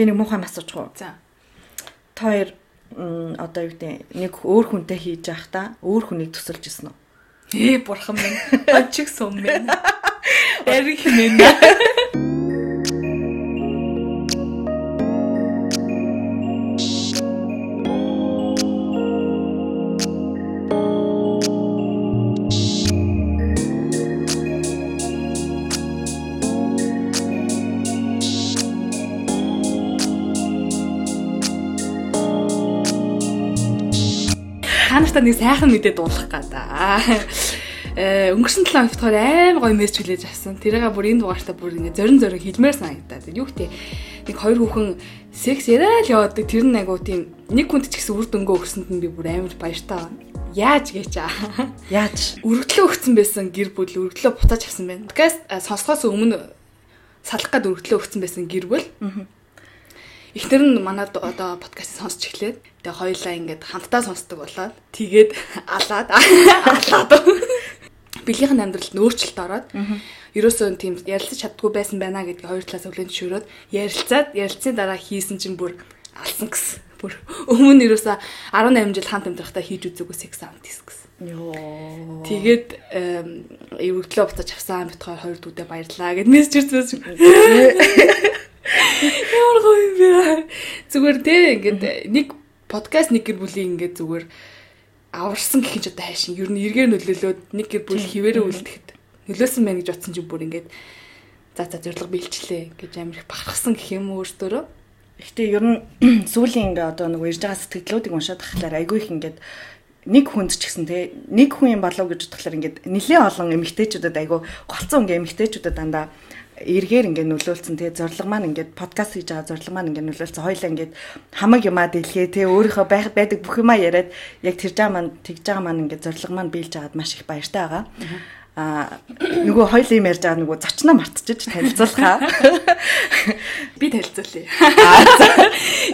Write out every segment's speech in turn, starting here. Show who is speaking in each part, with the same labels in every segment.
Speaker 1: Би нэг муухай асуучих уу?
Speaker 2: За.
Speaker 1: Та хоёр одоо юу гэдэг нэг өөр хүнтэй хийж явах та өөр хүнийг төсөлж исэн үү?
Speaker 2: Ээ бурхан минь. Очиг сум минь. Эрих минь. Та нэг сайхан мэдээ дуулах гада. Э өнгөрсөн 7 хоногт болохоор амар гоё мессеж хүлээж авсан. Тэрийг бүр энэ дугаартаа бүр ингэ зорин зорин хэлмээр санагдаад. Юу гэдэг нэг хоёр хүүхэн секс яриа л яваадаг. Тэр нь айгуу тийм нэг хүнд ч гэсэн үр дүнгөө өгсөнд нь би бүр амар баяртай байна. Яаж гэж аа.
Speaker 1: Яаж?
Speaker 2: Өргөдлөө өгсөн байсан гэр бүл өргөдлөө бутааж авсан байна. Подкаст сонсохоос өмнө салах гад өргөдлөө өгсөн байсан гэр бүл. Эхнэр нь манад одоо подкаст сонсч эхлээд тэгээ хоёулаа ингээд хамтдаа сонсдог болоод тэгээд алаад алаад бэлгийнх нь амьдралд нөөцлөлт ороод ерөөсөө тийм ярилцаж чаддгүй байсан байна гэдгийг хоёр талаас өвлөнд шөрөөд ярилцаад ярилцсан дараа хийсэн чинь бүр алсан гэсэн. Бүр өмнө ерөөсөө 18 жил хамт амьдрахтаа хийж үзээгүй секс амт гэсэн. Йоо. Тэгээд эвгдлөө буцаж авсан бит хоёр дүүдээ баярлаа гэд мессеж ирсэн. Ямар гоё юм бэ? Зүгээр те ингээд нэг подкаст нэг гэр бүлийн ингээд зүгээр аварсан гэх юм ч одоо хайшин. Ер нь эргээр нөлөөлөөд нэг гэр бүл хിവэрэ үлдэхэд нөлөөсөн байх гэж бодсон чинь бүр ингээд за за зориг биелчлээ гэж амир их бахархсан гэх юм өөртөө.
Speaker 1: Гэхдээ ер нь сүүлийн ингээ одоо нэг ирж байгаа сэтгэлдлүүдийг уншаад тахлаар айгүй их ингээд нэг хүнд ч гэсэн те нэг хүн юм болов гэж бодохлоор ингээд нэлээд олон эмэгтэйчүүдэд айгүй голцсон ингээ эмэгтэйчүүдэд дандаа эргээр ингээд нөлөөлсөн. Тэгээ зориг маань ингээд подкаст хийж байгаа зориг маань ингээд нөлөөлсөн. Хоёлаа ингээд хамаг юмаа дэлгээ тэгээ өөрийнхөө байх байдаг бүх юмаа яриад яг тэр жаа маань тэгж байгаа маань ингээд зориг маань биелж аваад маш их баяртай байгаа а нөгөө хоёул юм ярьж байгаа нөгөө зочноо мартчихж танилцуулахаа.
Speaker 2: Би танилцуулъя.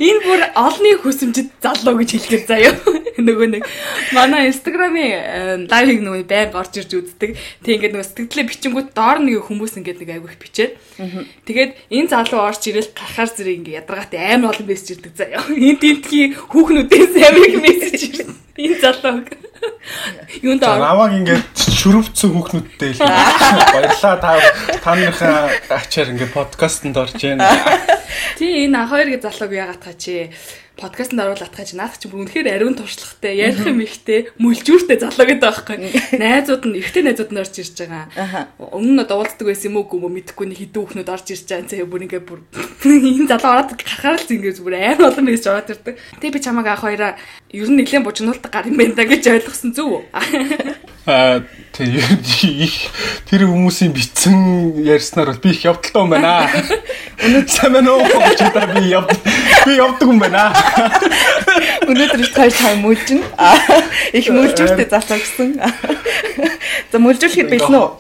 Speaker 2: Энэ бүр олны хүсэмжид залуу гэж хэлдэг заяа. Нөгөө нэг манай инстаграмын лайвыг нөгөө байнга орж ирж үздэг. Тэг ингээд нөгөө сэтгэлдээ бичингүүд доор нэг хүмүүс ингээд нэг айгүйх бичээд. Тэгээд энэ залуу орж ирэл гарахаар зэрэг ингээд ядаргаатай амар олон мессеж ирдэг заяа. Энэ тентхи хүүхнүүдээс амар их мессеж ирдэг. Энэ залуу
Speaker 3: Юунд аа. Намаг ингээд шүрвцэн хүүхнүүдтэй л баярлаа та танихаа ачаар ингээд подкастэнд орж байна.
Speaker 2: Тий энэ хоёр гэ залууг яагаад та чи подкастт оруулаад гэж наадах чинь үнэхээр ариун туршлагатай ярих юм ихтэй мүлжүүртэй залуу гэдэг байхгүй. Найзууд нь ихтэй найзууд нь орж ирж байгаа. Өмнө нь дуулдаг байсан юм уу гүм мэдэхгүй нэг хідүү хүүхнүүд орж ирж байгаа. Заа бүр ингээ бүр энэ залуу ороод гарахаар л зингээ зүгээр амар олон мессеж ороод ирдэг. Тэг би чамааг ах хоёроо ер нь нэлээд бужигнуулдаг гар юм байна да гэж ойлгосон зүг үү?
Speaker 3: Аа тэр хүмүүсийн битсэн ярьснаар бол би их явдалтай юм байна. Өнөөдөр сайн байна уу би явд би явдаг юм байна.
Speaker 1: Өнөөдөр их хоёр тайм мүлжин. Их мүлжүүртэй залуу гэсэн. За мүлжүүлэхэд бэлнэ үү?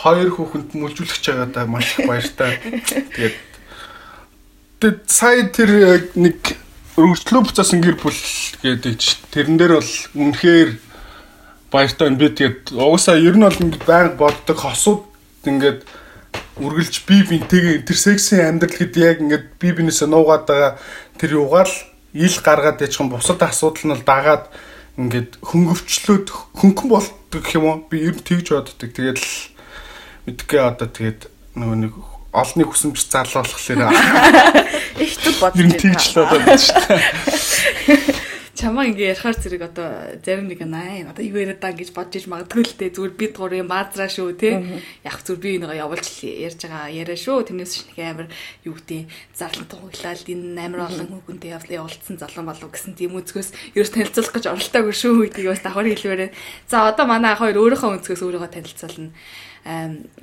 Speaker 3: Хоёр хүүхэнд мүлжүүлэх чагаадаа маш их баяртай. Тэгээд тэгээд сая тэр э, нэг өргөдлөө буцаасан гэр бүл гэдэг тэрэн дээр бол үнэхээр баяртай. Би тэгээд угаасаа ер нь бол ингэ байнга боддог хосууд ингээд үргэлж би бинтэйгээ тэр секси амьдрал гэд яг ингээд би бинээсээ нуугаад байгаа тэр юугаар л ил гаргаад яж хам бусад асуудал нь бол дагаад ингээд хөнгөвчлөөд хөнгөн болдог гэх юм уу би ер нь тэгж боддог тэгээд л мэдгээ одоо тэгээд нөгөө нэг олны хүсэмж зарлуулахлаа
Speaker 1: их зүг бодож байна.
Speaker 3: Тэгж л одоо байна шүү дээ
Speaker 2: чамаа ингээ ярихаар зэрэг одоо зарим нэг аа одоо юу яриад даа гэж бодож иж магадгүй л дээ. Зүгээр бид гурийн баазраа шүү те. Яг зүгээр би нэг явуулж ярьж байгаа яриа шүү. Тэрнээс ч нэг амар юу гэдэг зарлан туглаад энэ амар олон хүүхэнтэй явуулсан залан болов гэсэн тийм үзгөөс ерөөс танилцуулах гэж оролтоогүй шүү гэдгийг бас давхар хэлвэрээ за одоо манай хоёр өөрийнхөө өнцгөөс өөрийгөө танилцуулна.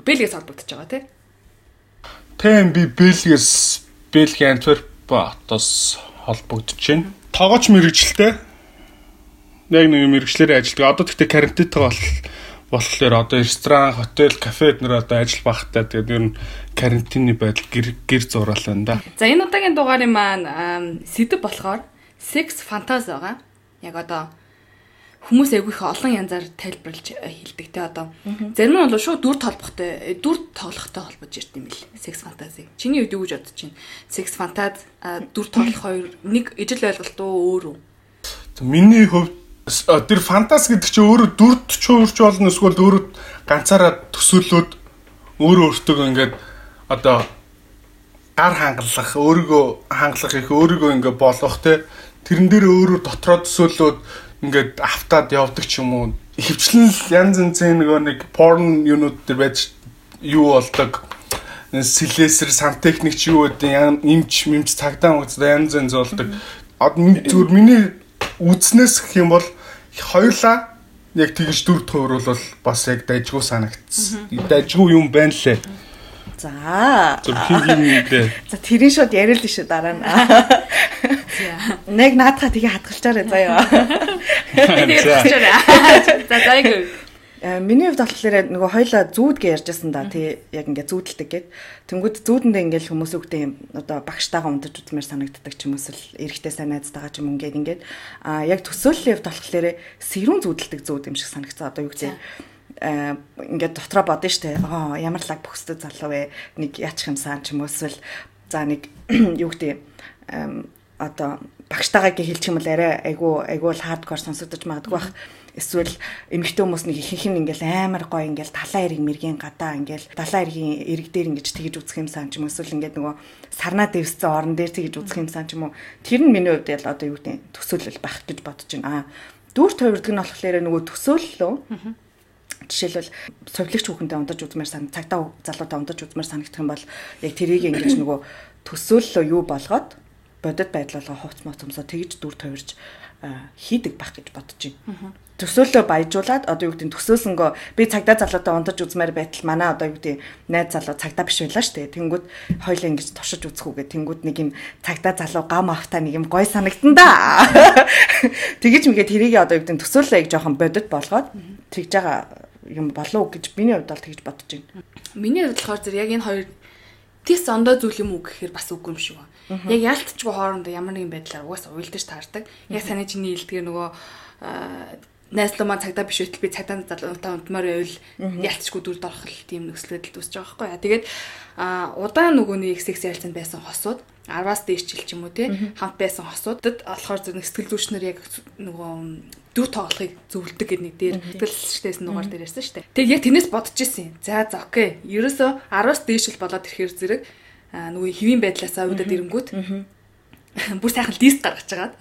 Speaker 2: Бэлгээс холбогдож байгаа те.
Speaker 3: Тийм би Бэлгээс Бэлгийн Антверп хотоос холбогдож байна тоогооч мэрэгчлээ. Яг нэг мэрэгчлэрээ ажилладаг. Одоо тэгтээ карантинтай бол болохоор одоо ресторан, хотел, кафед нэр одоо ажил багтаа тэгээд ер нь карантины байдал гэр гэр зураал байна да.
Speaker 2: За энэ удаагийн дугаарын маань сэдв болохоор sex fantasy байгаа. Яг одоо хүмүүс айгүй их олон янзаар тайлбарлаж хэлдэг те одоо. Зарим нь бол шууд дүр толбохтой, дүр тоглохтой холбож ирд юм бил. Секс фантази. Чиний үед юу гэж бодож байна? Секс фантаз дүр тоглох хоёр нэг ижил ойлголт уу өөр үү?
Speaker 3: Миний хувьд тэр фантаз гэдэг чинь өөрөө дүрд чуурч болно эсвэл өөрөө ганцаараа төсөөлөөд өөрөө өөртөө ингээд одоо гар хангалах, өөрийгөө хангалах их өөрийгөө ингээд болгох те тэрэн дээр өөрөө дотроо төсөөлөөд ингээд автаад явдаг ч юм уу. Хөвчлэн янз янзын нөгөө нэг порн юунууд төр байж юу болдог. Силесэр сантехникч юу гэдэг имч мэмч цагдаа мөгц янз янз болдог. Од зүгээр миний үзнээс гэх юм бол хоёулаа яг тэгж дүр туур бол бас яг дайжгүй санагдсан. Дайжгүй юм байна лээ.
Speaker 1: За. За тэрийн шууд яриад л шүү дараа нь. Нэг наадхаа тгий хатгалчаарай заяа.
Speaker 2: За заяа.
Speaker 1: Э, миний хувьд болохоор нөгөө хоёлаа зүүд гэж ярьжсэн да тий яг ингээ зүүдэлдэг гэд. Тэнгүүд зүүдэндээ ингээл хүмүүс үгтэй юм одоо багштайгаа унтаж үзмээр санагддаг ч юм уу л эрэгтэй сайн найзтайгаа ч юм ингээд ингээд а яг төсөөллийн хувьд болохоор сэрүүн зүүдэлдэг зүүд юм шиг санагцсан одоо юу гэдэг ингээд дотроо бодно штэ. Аа ямар лаг бөхсдөд залуу вэ? Нэг яачих юмсан ч юм уу? Эсвэл за нэг юу гэдэг одоо багштайгаа гээ хэлчих юм бол арай. Айгу айгу л хардкор сонсогдож магадгүй бах. Эсвэл эмэгтэй хүмүүс нэг ихэнх нь ингээл амар гоё ингээл талаа эрг мэргийн гадаа ингээл талаа эргийн эрг дээр ингэж тэгж үзэх юмсан ч юм эсвэл ингээд нөгөө сарнаа дэвссэн орон дээр тэгж үзэх юмсан ч юм уу? Тэр нь миний хувьд ял одоо юу гэдэг төсөөлөл байх гэж бодож байна. Аа дүүр тойрдог нь болохоор нөгөө төсөөллөө Жишээлбэл совлогч хүүхэнтэй ундаж үзмээр сан цагтаа залуутай ундаж үзмээр санагдах юм бол яг тэрийг ингэж нөгөө төсөөллөө юу болгоод бодит байдлаа хувц моц юмсоо тэгж дүр тойрж хийдэг байх гэж бодож байна. Төсөөллөө баяжуулаад одоо юу гэдэг төсөөлсөнгөө би цагдаа залуутай ундаж үзмээр байтал манай одоо юу гэдэг найз залуу цагдаа биш байлаа шүү дээ. Тэнгүүд хоёлаа ингэж туршиж үзэх үгээ тэнгүүд нэг юм цагдаа залуу гам автаа нэг юм гой санагдан да. Тэгэж мэгээ тэрийг одоо юу гэдэг төсөөллөө яг жоохон бодит болгоод тэгж байгаа юм болов гэж миний хувьд бол тэгж бодож байна.
Speaker 2: Миний хувьд болохоор зэрэг яг энэ хоёр тис ондоо зүйл юм уу гэхээр бас үгүй юм шиг байна. Яг яалтчгүй хоорондоо ямар нэгэн байдлаар угаасаа уйлдаж таардаг. Яг саний чиний хэлдгээр нөгөө найзлуу маань цагдаа биш байтал би цагдаа залуутай унтмаар байвал ялцчгүй дүр дорхол тийм нөхцөл байдал үүсэж байгаа байхгүй. Тэгээд удаан нөгөө нэг секс ярилцсан байсан хосууд 10-аас дээш жил ч юм уу тий хамт байсан хосуудад болохоор зөв сэтгэл зүйчнэр яг нөгөө дүр тоглохыг зөвлөдөг гэдэг нэг дээр сэтгэлчдээс нугаар дээр ярьсан шүү дээ. Тэгээд яг тэрнээс бодож ирсэн юм. За за окей. Ерөөсө 10-аас дээш л болоод ирэхээр зэрэг нөгөө хэвийн байдлаасаа удаад ирэнгүүт бүр сайхан лист гаргаж агаад.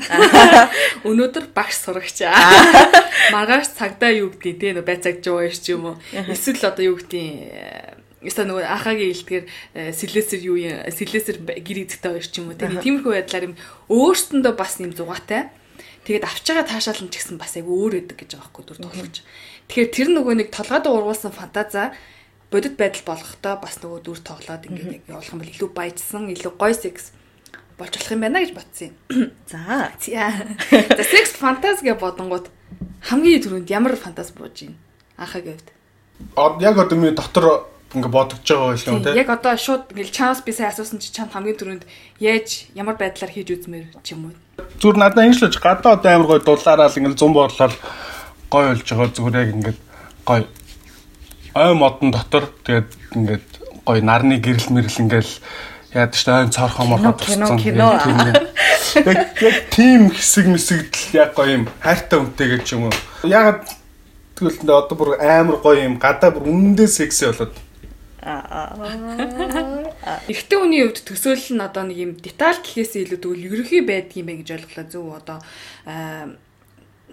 Speaker 2: Өнөөдөр багш сурагч. Маргааш цагдаа юу гэдгийг те байцаагч юу ярьч юм уу. Эсвэл одоо юу гэдгийг Яста нөгөө анхаагийн илтгэр сэлэсэр юу юм сэлэсэр гэр эзэгтэй хоёр ч юм уу тийм тиймэрхүү байдлаар юм өөртөндөө бас юм зугаатай тэгээд авч байгаа таашаал нь ч гэсэн бас айгүй өөр өдөг гэж байгаа хгүй дүр тоглож. Тэгэхээр тэр нөгөө нэг толгойд ургуулсан фантаза бодит байдал болгохдоо бас нөгөө дүр тоглоод ингээд яг явуулах юм бол илүү баяжсан илүү гоё секс болж болох юм байна гэж бодсон юм.
Speaker 1: За.
Speaker 2: За секс фантаз гэж бодонгууд хамгийн түрүүнд ямар фантаз бууж байна? Анхаагийн хувьд.
Speaker 3: Яг одоо миний дотор ингээ бодож байгаа байх юм
Speaker 2: тийм. Яг одоо шууд ингээл чанс би сайн асуусан чи чанд хамгийн түрүүнд яаж ямар байдлаар хийж үзмээр ч юм уу.
Speaker 3: Зүгээр надад ингэж л гадаа одоо амар гой дулаараа л ингээл зум боорлоор гой болж байгаа зүгээр яг ингээд гой ой модон дотор тэгээд ингээд гой нарны гэрэл мэрэл ингээл яад ч айн цорхоо морхоо
Speaker 1: тусцсан. Яг
Speaker 3: яг тийм хэсэг мэсэгдэл яг гоё юм хайртай үнтэй гэж юм уу. Ягаад тэгвэл одоо бүр амар гоё юм гадаа бүр үнэндээ секси болоод
Speaker 2: Эхтэн үний хувьд төсөөлөл нь одоо нэг юм деталь гэхээс илүү тэгвэл ерөнхий байдгийн байх гэж ойлголоо зөв одоо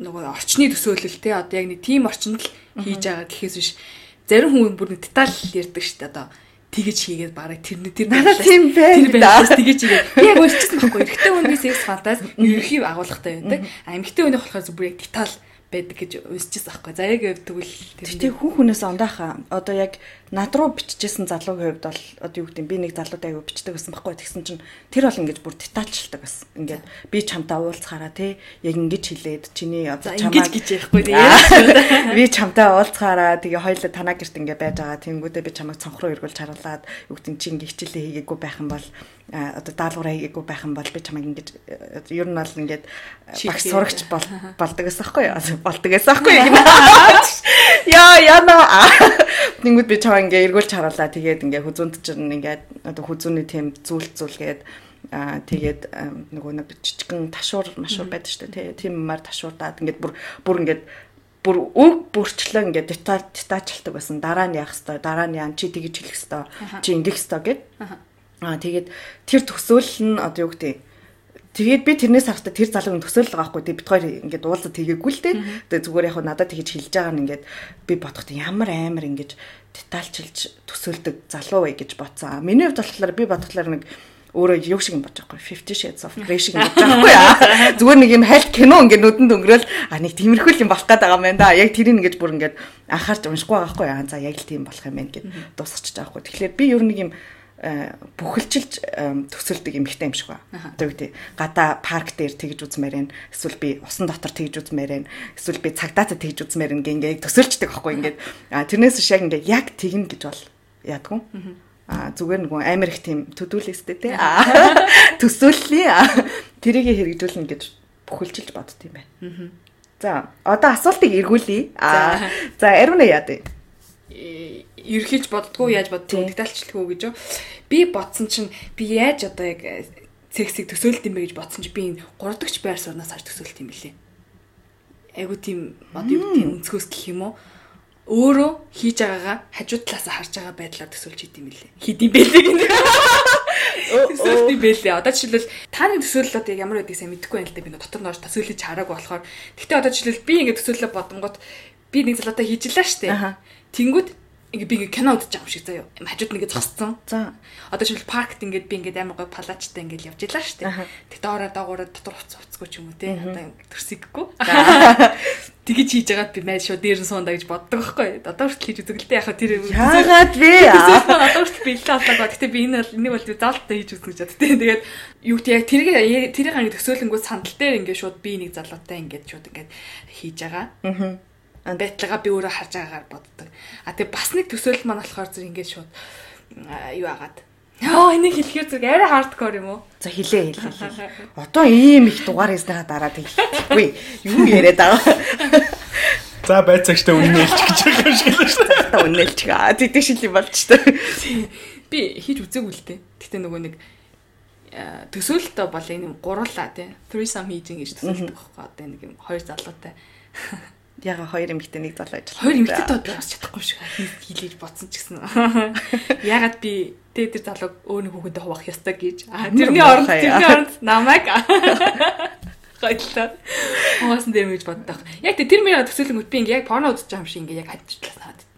Speaker 2: нөгөө орчны төсөөлөл те одоо яг нэг тим орчинд л хийж байгаа гэхээс биш. Зарим хүмүүс бүр нэг деталь ярьдаг шүү дээ. Одоо тэгэж хийгээд барыг тэр тэр
Speaker 1: надад тийм байх
Speaker 2: тэгэж хийгээд. Яг өөрчлөсөн байхгүй. Эрэгтэй хүний секс фантаз ерөнхий агуулгатай байдаг. А эмэгтэй хүний болохоор зөв бүр яг деталь байдаг гэж уншижсэн байхгүй. За яг тэгвэл
Speaker 1: тэр хүн хүнээс ондааха одоо яг над руу биччихсэн залуугийн хувьд бол одоо юу гэдэг би нэг залуутай аягүй бичдэг байсан байхгүй. Тэгсэн чинь тэр бол ингэж бүр детальчилдаг байсан. Ингээд би чамтай уулзахаараа тий яг ингэж хэлээд чиний
Speaker 2: одоо чамаа гэж яахгүй тий.
Speaker 1: Би чамтай уулзахаараа тэгээ хоёул танаа гэрт ингээ байж байгаа. Тэнгүүдээ би чамайг цонх руу эргүүлж харуулад юу гэдэг чи ингээ хичээлээ хийгээгүй байх юм бол одоо даалгавраа хийгээгүй байх юм бол би чамайг ингэж ер нь бол ингээд багш сурагч болдог гэсэн байхгүй юу. Болдог гэсэн аахгүй яг. Яа яна. Тэнгүүд би чаа ингээ эргүүлж харуулаа. Тэгээд ингээ хүзүүнд чинь ингээ одоо хүзүүний тийм зүйл зүйлгээд аа тэгээд нөгөө нэг жижигэн ташуур машуур байдаг шүү дээ. Тийм юмар ташуурдаад ингээд бүр бүр ингээд бүр өг бүрчлэн ингээд деталь детальчилдаг байсан. Дараа нь яах хэвээр дараа нь яа чи тэгж хэлэх хэвээр чи ингэх хэвээр гэд аа тэгээд тэр төсөөлөл нь одоо юу гэдэг Тэгээд би тэрнээс харахад тэр залууг төсөөлөл байгаа хгүй тий бит хоёр ингээд уулзаад тэгээгүй л тий. Тэгээд зүгээр яг надад тэгэж хэлж байгаа нь ингээд би бодоход ямар амар ингэж детальчилж төсөөлдөг залуу вэ гэж бодсон. Миний хувьд болохоор би бодглохлоор нэг өөрөө юу шиг юм бодож байгаа хгүй 50 shades of grey шиг юм бодож байгаа аа. Зүгээр нэг юм хальт кино ингээд нүдэнд өнгөрөөл а нэг тиймэрхүү юм болох байгаа юм байна да. Яг тэрийг ингэж бүр ингээд анхаарч уншихгүй байгаа хгүй аа. За яг л тийм болох юм байна гэд дуусгачих байгаа хгүй. Тэгэхээр би ер нь нэг юм бүхэлчилж төсөлдөг юм ихтэй юм шиг ба. Одоо үгүй гадаа парк дээр тэгж үзмээр энэ эсвэл би усан дотор тэгж үзмээр энэ эсвэл би цагдаатай тэгж үзмээр энэ ингээд төсөлчдөг аахгүй ингээд тэрнээс шиг ингээд яг тэгнэ гэж бол яадгүй. А зүгээр нөгөө амар их тийм төдүүлээстэй те. Төсөөллээ. Тэрийг хэрэгжүүлнэ гэж бүхэлчилж бодд юм байна. За одоо асуултыг эргүүлье. За ариуна яа дээ
Speaker 2: ерхийж боддгоо яаж боддгоо детальчлгүй гэж. Би бодсон чинь би яаж одоо яг сексийг төсөөлт юм бэ гэж бодсон чинь би энэ 3 дахь байр сууриас харж төсөөлт юм билээ. Айгу тийм одоо юу тийм өнцгөөс гэх юм уу? өөрөө хийж байгаагаа хажуу талаас харж байгаа байдлаар төсөөлж хийдэм билээ. Хийдэм бэлээ гэнэ. Төсөөлтий бэлээ. Одоо жишээлбэл тааны төсөөлөл одоо ямар байдгийг сайн мэдэхгүй байна л да би дотор нь орж төсөөлөж хараагүй болохоор. Гэхдээ одоо жишээлбэл би ингэ төсөөлөл бодонгот би нэг залуутай хийжлээ штэ. Тэнгүүд ингээ би ингээ кино үзэж байгаа юм шиг заяа. Хажууд нэгэ зогссон. За. Одоо жишээл паркт ингээд би ингээд амар гой палачтай ингээд явж илаа штэ. Тэг доороо доогоороо дотор уц уцгүй ч юм уу те. Одоо төрсөггүй. Тэгэж хийж байгаад би май шууд дээр нь суунда гэж боддог байхгүй. Одоо хүртэл хийж үзэг л дээ яхаа тэр
Speaker 1: Яагаад вэ?
Speaker 2: Одоо хүртэл би илээ болоо. Гэтэ би энэ бол энийг бол заалтаа хийж үзэх гэж боддог. Тэгээд юу гэдэг яг тэрийг тэрийг ингээд төсөөлөнгөө сандал дээр ингээд шууд би нэг залуутай ингээд шууд ингээд хийж байгаа. Аа байдлага би өөрөө харж байгаагаар боддог. А тэгээ бас нэг төсөөлөл маань болохоор зүр ингээд шууд юу агаад. Яа энийг хэлэхээр зүг арай хардкор юм уу?
Speaker 1: За хэлээ хэлээ. Одоо ийм их дугаар хийснийхаа дараа тэггүй. Юу яриад байгаа.
Speaker 3: За байцаагчтай үннэлж гэж байгаа юм шиг л шүү дээ.
Speaker 1: Та үннэлж гаа. Тэгдэг шил юм болж шүү дээ.
Speaker 2: Би хийж үзээгүй л дээ. Гэтэ нөгөө нэг төсөөлөлтөө бол энэ гурлаа тий. Threesome хийж ингэж төсөөлдөг байхгүй. Одоо нэг юм хоёр залуутай
Speaker 1: яга хоёр эмэгтэй нэг залуу ажиллаа.
Speaker 2: Хоёр эмэгтэй тоо бас чадахгүй шиг хийлээж бодсон ч гэсэн. Ягаад би тэ тэр залууг өөр нэг хүүхэндээ хуваах ёстой гэж. Тэрний оронд тэрний оронд намайг гайдлаа. Хоосон дээр мэж боддог. Яг тэр мөрөө төсөөлөнгөт би ингээ яг порно үзэж байгаа юм шиг ингээ яг хадчихлаа санаад байт.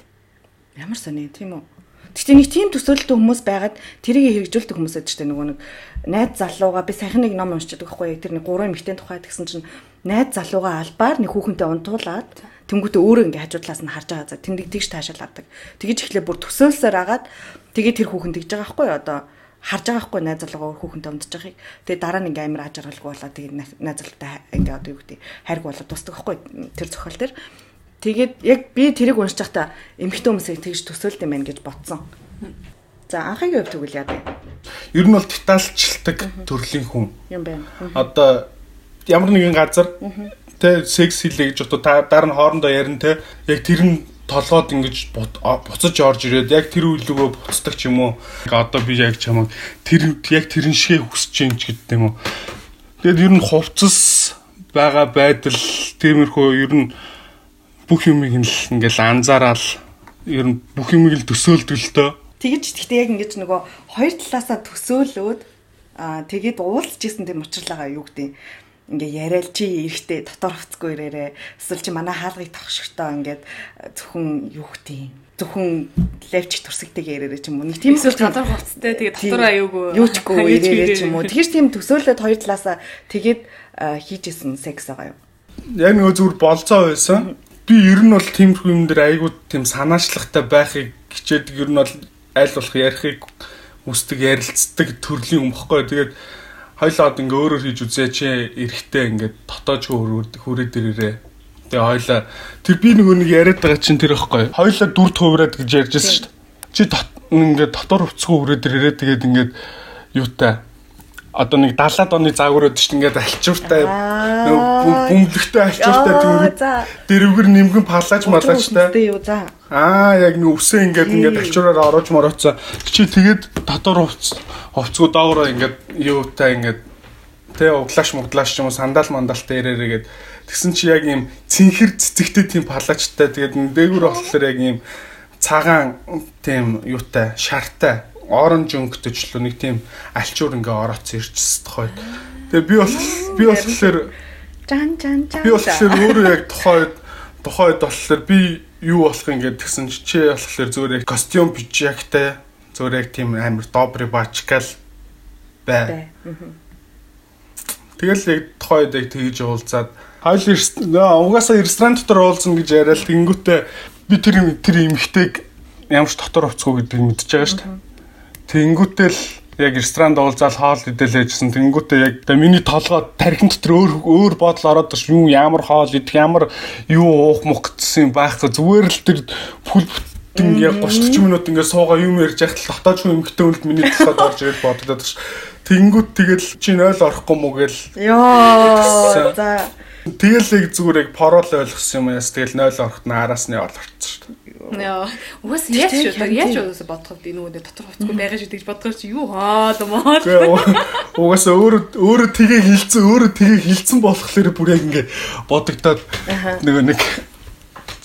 Speaker 1: Ямар сони тийм үү? Гэхдээ нэг тийм төсөөлөлтөй хүмүүс байгаад тэрийг хэрэгжүүлдэг хүмүүс шүү дээ нөгөө нэг найз залууга би саяхан нэг ном уншчихдаг байхгүй тэр нэг гурван эмэгтэй тухай гэсэн чинь найз залууга албаар нэг хүүхэнтэй унтуулад тэнгуүтээ өөрөө ингээ хажуудлаас нь харж байгаа за тэндийг тэгж таашаал авдаг. Тэгэж ихлээр бүр төсөөлсөөр агаад тэгээ тэр хүүхэн тэгж байгаа байхгүй одоо харж байгаа байхгүй найз залуугаа хүүхэнтэй унтж байгааг. Тэгээ дараа нь ингээ амир ажиргалгүй болоо тэгээ найз залуутай ингээ одоо юу гэдэг хайрг болоо тусдаг байхгүй тэр зохиол төр. Тэгээд яг би тэрийг уншиж байхдаа эмэгтэй хүмүүсийг тэгж төсөөлд юм байна гэж бодсон. За анхаагийн хувьд тэгвэл яа вэ?
Speaker 3: Ер нь бол детальчилдаг төрлийн хүн.
Speaker 1: Юм байна.
Speaker 3: Одоо ямар нэгэн газар тэ секс хийлээ гэж одоо дараа нь хоорондоо ярина тэ яг тэр нь толгойд ингэж буцаж орж ирээд яг тэр үйлгөө буцдаг ч юм уу. Одоо би яг чамаг тэр яг тэрэн шигээ хүсэж юм ч гэдэг юм уу. Тэгээд ер нь хувцас байгаа байдал тиймэрхүү ер нь бүх юмыг нь л ингээл анзаараад ер нь бүх юмыг л дөө.
Speaker 1: Тэгэж гэхдээ яг ингэж нөгөө хоёр талаасаа төсөөлөөд аа тэгээд уулзж исэн тийм учирлага юу гэдэг ингээ яриад чи эрэхтэй дотор хувцгүй ирээрээ. Эсвэл чи манай хаалгыг тогшготоо ингээд зөвхөн юу гэдэг зөвхөн левч турсагтайг ярээрээ ч юм уу? Нэг тийм
Speaker 2: эсвэл дотор хувцтай тэгээд дотор аюугүй.
Speaker 1: Юу ч гүй ирээрээ ч юм уу. тэгэж тийм төсөөлөд хоёр талаасаа тэгээд хийжсэн секс байгаа юу
Speaker 3: яг нөгөө зүгээр болцоо байсан би ер нь бол тиймэрхүү юм дээр айгүй тийм санаачлагтай байхыг хичээдэг ер нь бол аль болох ярихыг үсдэг ярилцдаг төрлийн юм баггүй. Тэгээд хоёлоод ингээ өөрөөр хийж үзээ чи эрэхтэй ингээд дотоожгүй хүрээд ирээрээ. Тэгээ хоёлаа тэр би нөгөө нэг яриад байгаа чинь тэр ихгүй. Хоёлаа дүр туураад гэж ярьжсэн шүү дээ. Чи ингээд дотор хувцгүй хүрээд ирээрээ тэгээд ингээд юутай одоо нэг 70-аад оны загвар өдөж ингээд альчууртай бөмбөлөгтэй альчууртай
Speaker 1: за.
Speaker 3: дэрвгэр нимгэн палаж
Speaker 1: за.
Speaker 3: Аа яг нэг үсээ ингээд ингээд альчуураар орож мороцоо чи тэгээд дотор хувц хувцгуу доогороо ингээд юутай ингээд тэ углааш муглааш ч юм уу сандал мандалтай ирээрээгээд тэгсэн чи яг ийм цэнхэр цэцэгтэй тийм палажтай. Тэгээд энэ дээгүр болохоор яг ийм цагаан тийм юутай шартай оранж өнгөтэйчлөө нэг тийм альчуур ингээ орооцсон ирчихсэн тохой. Тэгээ би бол би болохоор
Speaker 1: Жан жан жан.
Speaker 3: би болохоор өөрөө яг тухайд тухайд болохоор би юу болох юм гээд тэгсэн чи чи болохоор зүгээр яг костюм пижактай зүгээр яг тийм амар добрый бачкал бай. Тэгэл яг тухайд яг тэгж уулзаад хайл угаасаа ресторан дотор уулзна гэж яриад тэнгүүтээ би тэр тэр эмхтэйг ямар ч дотор хувцгүй гэдгийг мэдчихэж байгаа шүү дээ. Тэнгүүтэл яг ресторанд уулзаал хоол идэл яжсэн. Тэнгүүтээ яг одоо миний толгой тархин дотор өөр өөр бодол ороод ирж юу ямар хоол идэх ямар юу уух мөх гэсэн юм байхгүй зүгээр л тэр бүл бүтэн яг 30 минут ингээд суугаа юм ярьж яхад л дотоод хүн эмгтэн үлд миний толгойд орж ирээд бодогдоод ш. Тэнгүүт тэгэл чи 0 орохгүй мүү гэл
Speaker 1: Йоо. За.
Speaker 3: тэгэл яг зүгээр яг порол ойлгосон юм яас тэгэл 0 орохт нь араас нь ол орцсон шүү дээ.
Speaker 2: Яа. Угаас яаж
Speaker 1: харин
Speaker 2: Яаж удаас бодоход энэ нөгөө дотор хувцгүй байгаа шүү гэж бодохоор чи юу хоол моо.
Speaker 3: Үгүй уу- угаасаа өөрөө өөрөө тгээ хилцэн өөрөө тгээ хилцэн болохоор бүр яг ингээ бодогдоод нөгөө нэг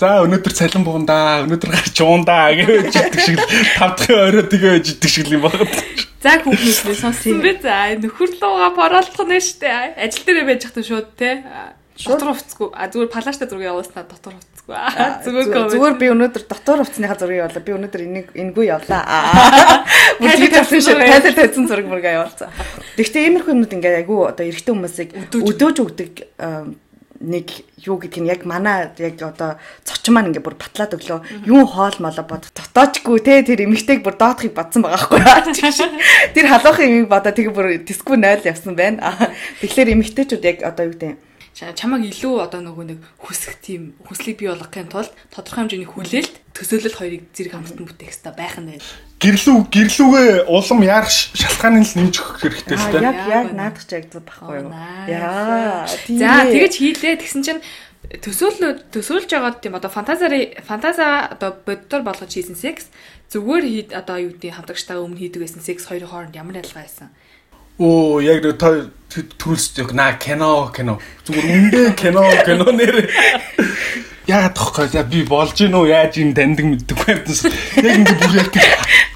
Speaker 3: За өнөөдөр цалин бугандаа өнөөдөр гарч уундаа гэж идэх шиг л тав дахь орой тэгээ идэх шиг л юм байна.
Speaker 2: За хүүхнээс сонссон бэ? За нөхөр лууга поролдох нь штэ. Ажил дээр байж хатан шууд те. Дотор хувцгүй. А зүгээр палаштай зураг явуулснаа дотор хувцгүй. Зүгээр
Speaker 1: Зүгээр би өнөөдөр дотор хувцсныхаа зургийг явуулаа. Би өнөөдөр энийг энэгүй явлаа. Тийм тавьсан шүү. Тайлбар тавьсан зураг мөргөө явуулсан. Гэхдээ иймэрхүү юмнууд ингээ айгүй одоо эрэгтэй хүмүүсийг өдөөж өгдөг нэг юу гэдг нь яг манай яг одоо цочин маань ингээ бүр батлаад өглөө юу хоол молоо бод дотоочгүй те тэр эмэгтэйг бүр доотхыг бодсон байгаа байхгүй тэр халуухын эмийг бодоо тэгээ бүр дискгүй 0 явсан байна тэгэхээр эмэгтэйчүүд яг одоо юу гэдэг
Speaker 2: Ча- чамайг илүү одоо нөгөө нэг хүсэх тийм хүслийг бий болгохын тулд тодорхой хэмжээний хүлээлт төсөөлөл хоёрыг зэрэг хамтан бүтээх хэрэгтэй байх нь байна.
Speaker 3: Гэрлүү гэрлүүгээ улам яарах ш- шалтгааныг л нэмж өгөх хэрэгтэй л дээ.
Speaker 1: яг яг наадах ч ягдсан байхгүй юу?
Speaker 2: nice.
Speaker 1: Яа.
Speaker 2: За тэгэж хийлээ. Тэгсэн чинь төсөөлнө төсөөлж байгаа тийм одоо фантазари фантаза одоо боддоор болгож хийсэн секс зүгээр хий одоо юу гэдэг хамтрагчтайгаа өмнө хийдэг байсан секс хоёрын хооронд ямар ялгаа байсан?
Speaker 3: Оо яг нэг та төрүүлс яг на кино кино. Зүгээр үндэ кино кино нэр. Яагаад тоххой? За би болж гин үү яаж ин таньдаг мэддэг байсан яг ингэ бүр тийм.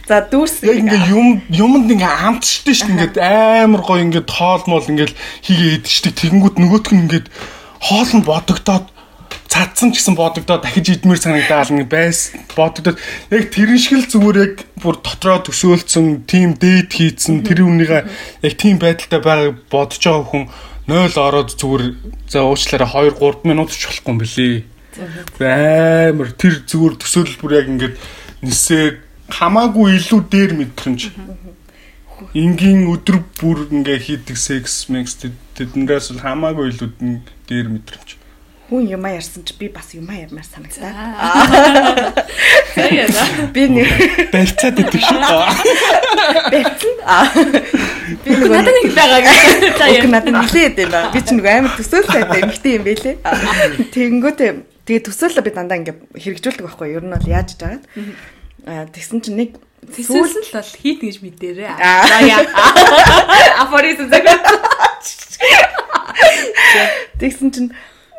Speaker 1: За дүүрс
Speaker 3: яг ингээ юм юмд ингээ амтчихдээ шүү дээ ингээд амар гоё ингээд тоол мол ингээд хийгээ идчихдэг тэгэнгүүт нөгөөх нь ингээд хоол нь бодогдоод цадсан ч гэсэн бодогдоод дахиж идмэр санагдаал ингээ байс бодогдоод яг тэрэн шиг л зүгээр яг бүр дотроо төсөөлцсөн тим дээд хийцэн тэр үнийгээ яг тим байдалтай байгааг бодож байгаа хүн 0 ороод зүгээр за уучлаарай 2 3 минут ч болохгүй юм билий амар тэр зүгээр төсөөлөл бүр яг ингээд нисээ хамаагүй илүү дээр мэдрэмж. Энгийн өдөр бүр ингээ хийдэг секс мекс тэднээс бол хамаагүй илүү дээр мэдрэмж
Speaker 1: хүн юм ярьсан чи би бас юм ярмаар санагдаа.
Speaker 2: За яа.
Speaker 1: Би нэг
Speaker 3: барьцаад идэх шүү.
Speaker 1: аа би нэг
Speaker 2: Надад нэг байгаа гэж.
Speaker 1: Уг надад нилээд юм ба. Би ч нэг амар төсөөлтэй эмхтэй юм бэлээ. Тэнгүүтээ тэгээ төсөөлөө би дандаа ингээ хэрэгжүүлдэг байхгүй. Ер нь бол яаж жагаад. Аа тэгсэн чинь нэг
Speaker 2: Тэсэлсэн л бол хийт гэж мэдээрээ.
Speaker 1: Аа.
Speaker 2: За яа. Афоризм цаг.
Speaker 1: Тэгсэн чинь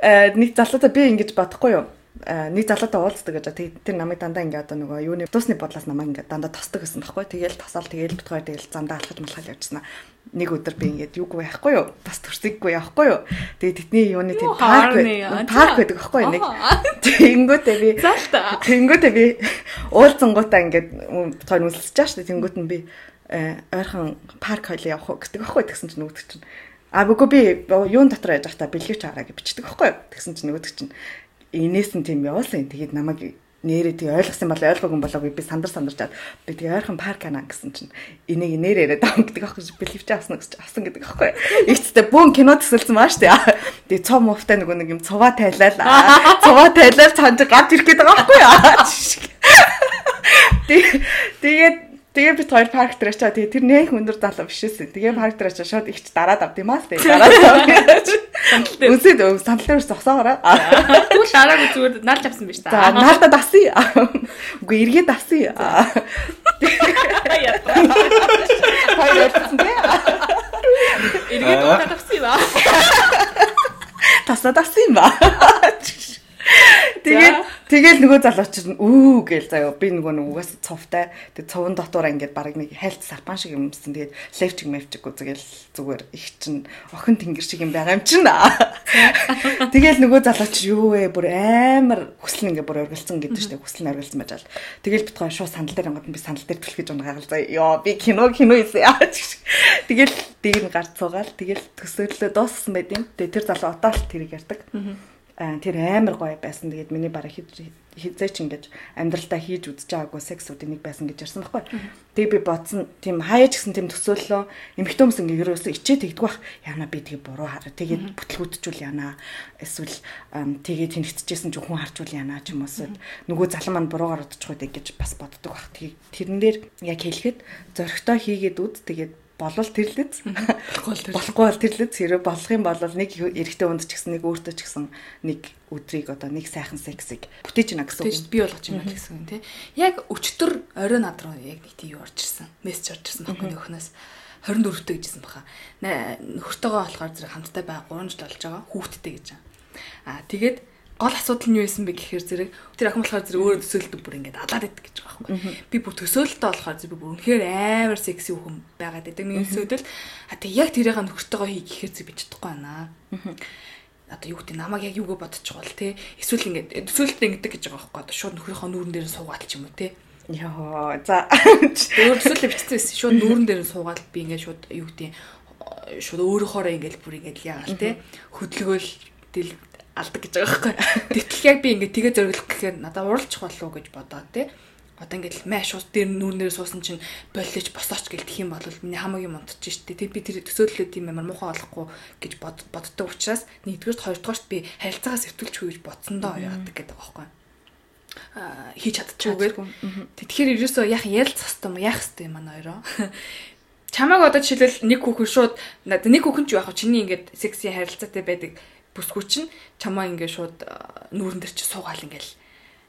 Speaker 1: нэг залуутай би ингэж бодохгүй юу? Э, Нэг залуутай уулздаг гэж тэр намайг дандаа ингээ одоо нөгөө юуны туусны бодлоос намайг ингээ дандаа тосдог гэсэн байхгүй. Тэгээл тосаал тэгээл битгаар тэгээл замдаа алхаж малхал явчихсан. Нэг өдөр би ингээд юугүй байхгүй юу? Бас төрсөггүй явахгүй юу? Тэгээ тэдний юуны тийм парк парк байдаг байхгүй? Нэг тэнгүүтээ би тэнгүүтээ би уулзсангуудаа ингээд байгаа шүү дээ. Тэнгүүт нь би э, ойрхон парк хойлоо явах уу гэдэг байхгүй тэгсэн чинь нөгөөд чинь А бүгүй би юун дотор яж байхдаа бэлгэвч хараа гэж бичдэг байхгүй юу? Тэгсэн чинь нөгөөд чинь инээс нь тийм явуулсан. Тэгээд намайг нэрээ тий ойлгосон бол ойлгоогүй болоогүй би сандар сандарчаад би тэгээ ойрхон парк ана гэсэн чинь энийг нэр яриад байгаа гэдэг аахгүй бэлгэвч авсан гэж авсан гэдэг аахгүй. Ихтэй бүүн кино төсөлсөн маа штэ. Тэгээ цом муфтай нөгөө нэг юм цуваа тайлал. аа, Цуваа тайлал цаанд гарч ирэх байгаа аахгүй? Тэг- Тэгээд Тэгээ бид хоёр парк дээр очиад тэгээ тэр нэх өндөр залуу биш эсэ. Тэгээ парк дээр очиад шууд ихч дараад авд юм аа л тэгээ дараад авд. Үсэд сандал дээр зогсоогоорой.
Speaker 2: Түл дараагүй зүгээр наалж авсан
Speaker 1: За
Speaker 2: та.
Speaker 1: наалда дасъя. Үгүй эргээд дасъя. Хоёр ярьсан тий.
Speaker 2: Эргээд удаад авсан юм аа.
Speaker 1: Тасаа дасъя ба. Тэгээд тэгэл нөгөө залууч нь үү гээл заяа. Би нөгөө угаас цовтай тэг цовн дотор ингээд баг нэг хайлт сапан шиг юмсан тэгээд левчиг мевчиг үзгээл зүгээр их чин охин тэнгэр шиг юм байгаа юм чин. Тэгэл нөгөө залууч юу вэ? Бүр амар хүсэл ингээд бүр оргилцсан гэдэг штэ хүсэл нь оргилцсан байж гал тэгэл бит гоо шууд сандал дээр онгод би сандал дээр түлхэж унгагаал заяа. Ёо би кино кино ийсэн тэгэл дээр нь гарц цугаал тэгэл төсөөллөө дууссан байд юм тэгээ тэр залуу отоол тэрийг ярьдаг. Аа, тэр амар гоё байсан. Тэгээд миний бараг хизээ ч ингэж амьдралдаа хийж үзэж байгаагүй сексүүдийн нэг байсан гэж ярьсан байхгүй. Тэгээ би бодсон тийм хаяа ч гэсэн тийм төсөөллөө эмэгтэй хүмүүс ингэ ерөөсөө ичээ тэгдэг бах. Яна би тэгээ буруу хараа. Тэгээд бүтлгүүдчүүл яана. Эсвэл тэгээ тэнэгтчихсэн ч хүн харчвал яана ч юм уу. Нөгөө залан маань буруугаар удчих үү гэж бас боддог бах. Тэгээ тэрэн дээр яг хэлэхэд зөрөгтэй хийгээд үз. Тэгээд болвол тэрлэц болохгүй бол тэрлэц хэрэг болох юм бол нэг эрэгтэй хүнд ч гэсэн нэг өөртөө ч гэсэн нэг өдрийг одоо нэг сайхан сексийг бүтээж гинэ гэсэн үг.
Speaker 2: Би болгож юм байна гэсэн юм тий. Яг өчтөр орой над руу яг нэг тийм юу орж ирсэн. Мессеж орж ирсэн баггүй нөхнөөс 24-т гэжсэн баха. Нөхөртөөгөө болохоор зэрэг хамтдаа бай 3 жил болж байгаа. Хүүхдтэй гэж. Аа тэгээд гол асуудал нь юу байсан бэ гэхээр зэрэг тэр охин болохоор зэрэг өөрөө төсөөлдөг бүр ингээд алаад идэг гэж байгаа байхгүй. Би бүр төсөөлөлтөө болохоор зэрэг бүр үнэхээр амар секси хүн байгаад байдаг. Миний төсөөлөл а тэг яг тэрийг нөхөртөөгөө хий гэхээр зэрэг би чадахгүй байна. Одоо юу гэдэг намайг яг юугаа бодчих бол те эсвэл ингээд төсөөлөлтөө ингэдэг гэж байгаа байхгүй. Одоо шууд нөхрийнхөө нүүрэн дээр суугаад ч юм уу те.
Speaker 1: Яа за
Speaker 2: өөр төсөөлөл бичсэн байсан. Шууд нүүрэн дээр суугаад би ингээд шууд юу гэдэг шууд өөрөөхөөрөө ингээд бүр ингээд яагаал те хөдөлгөөл алдаг гэж байгаа байхгүй. Тэгтэл яг би ингээд тэгээ зориглох гэхээр надад уралчих болов гэж бодоод те. Одоо ингээд маш шууд дээр нүүрнээр суусан чинь боллооч босооч гэл тэх юм бол миний хамаагийн мунтж штэ. Тэг би тэр төсөөллөө тийм амар муухай болохгүй гэж боддог учраас нэгдүгээрт хоёрдугаарт би харилцаагаас сэтгүүлчихгүй гэж бодсондоо яадаг гэдэг байгаа байхгүй хийж чадчихгүйгээр. Тэгэхээр ерөөсөө яах ярилцах хэвээр юм яах хэвээр юм аа нойроо. Чамааг одоо жишээлбэл нэг хүүхэн шууд нэг хүүхэн ч яах? Чиний ингээд секси харилцаатай байдаг бүсгүй чинь чамаа ингээд шууд нүүрэн дээр чи суугаал ингээл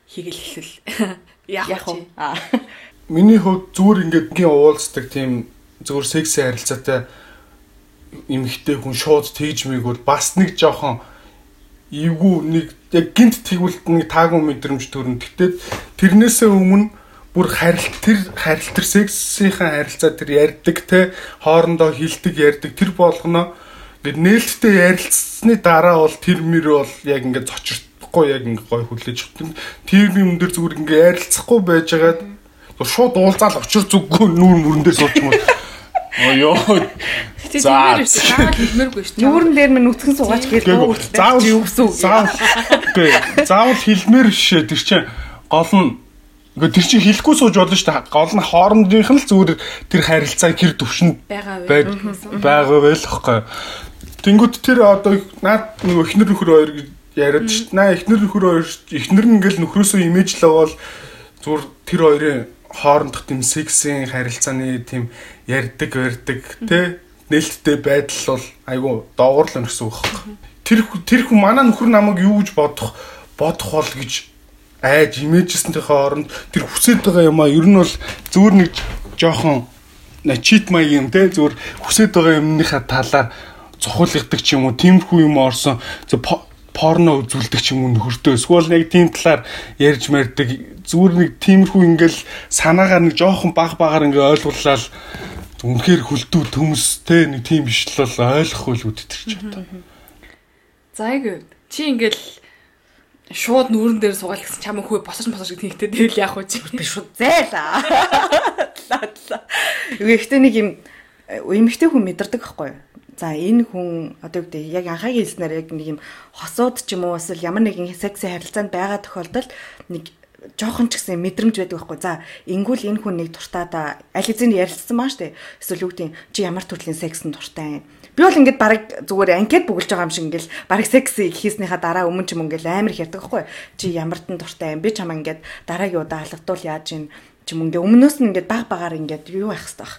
Speaker 2: хийгээл эхлэл. Яах вэ?
Speaker 3: Миний хувьд зүгээр ингээд гийн уулздаг тийм зүгээр секси харилцаатай эмэгтэй хүн шууд тэгж мийг бол бас нэг жоохон эвгүй нэг яг гинт тэгвэл нэг таагүй мэдрэмж төрн. Гэтэ тэрнээсээ өмнө бүр харилт тэр харилт тэр сексийнхаа харилцаа тэр ярьдаг те хоорондоо хилдэг ярьдаг тэр болгоно ингээд нээлттэй ярилцсны дараа бол тэр мөр бол яг ингээд зочирхгүй яг ингээд гой хүлээж өгдөг. Тэр юм дээр зүгээр ингээд ярилцахгүй байжгаад шууд уулзаал очир зүггүй нүүр мөрөн дээр суучих юм. Оо ёо.
Speaker 2: За.
Speaker 1: Нүүрэн дээр минь нүцгэн суугаач гэж
Speaker 3: заавал юу гэсэн үг. Заавал заавал хэлмээр шээ тэр чинь гол нь Гэхдээ тэр чинь хэлэхгүй сууж болно шүү дээ. Гол нь хоорондынх нь л зүгээр тэр харилцаа хэр төвшөнд байгаа байл хэвхэв. Тэнгүүд тэр одоо наад нэг эхнэр нөхөр хоёр яриад шүү дээ. Наа эхнэр нөхөр хоёр эхнэр нь ингээл нөхрөөсөө имижлээ бол зүгээр тэр хоёрын хоорондох тийм сексийн харилцааны тийм ярддаг барьдаг тий нээлттэй байдал бол айгу доогуурлаа гэсэн үг байна. Тэр тэр хүн манай нөхөр намайг юу гэж бодох бодох бол гэж айж имижсэнтэйхээ оронд тэр хүсэж байгаа юм а ер нь бол зүгээр нэг жоохон чит маяг юм те зүгээр хүсэж байгаа юмныхаа талаар цохолгодог ч юм уу тиймэрхүү юм орсон. Порно үзүүлдэг ч юм уу нөхөртөө. Эсвэл нэг тийм талаар ярьж мэрдэг. Зүгээр нэг тиймэрхүү ингээл санаагаар нэг жоохон баг багаар ингээ ойлгууллаа үнэхээр хөлтүү төмс те нэг тийм биш л ойлгохгүй л үдтэрч одоо.
Speaker 2: За яг чи ингээл шууд нүүрэн дээр суугаал гэсэн чамаа хөө босож босож гэдэг нэгтэй тэгэл яах вэ? Чи
Speaker 1: би шууд зайлаа. Гэхдээ нэг юм эмэгтэй хүн мэдэрдэг байхгүй юу? За энэ хүн одоо юу гэдэг яг анхаагийн хэлснээр яг нэг юм хосууд ч юм уу эсвэл ямар нэгэн секси харилцаанд байгаа тохиолдолд нэг жоохон ч гэсэн мэдрэмж байдаг байхгүй. За ингүүл энэ хүн нэг туртаа да аль хэзээ ярилцсан маа штэ. Эсвэл юу гэдэг чи ямар төрлийн сексэн туртай юм. Би бол ингээд баг зүгээр анкет бүгэлж байгаа юм шиг ингээл баг секс хийснийхаа дараа өмнө ч юм ингээл амар их ярьдаг байхгүй. Чи ямар тэн туртай юм. Би чамаа ингээд дараагийн удаа алгадуул яаж ийн ч юм ингээ өмнөөс нь ингээд баг багаар ингээд юу байх хэвээр баг.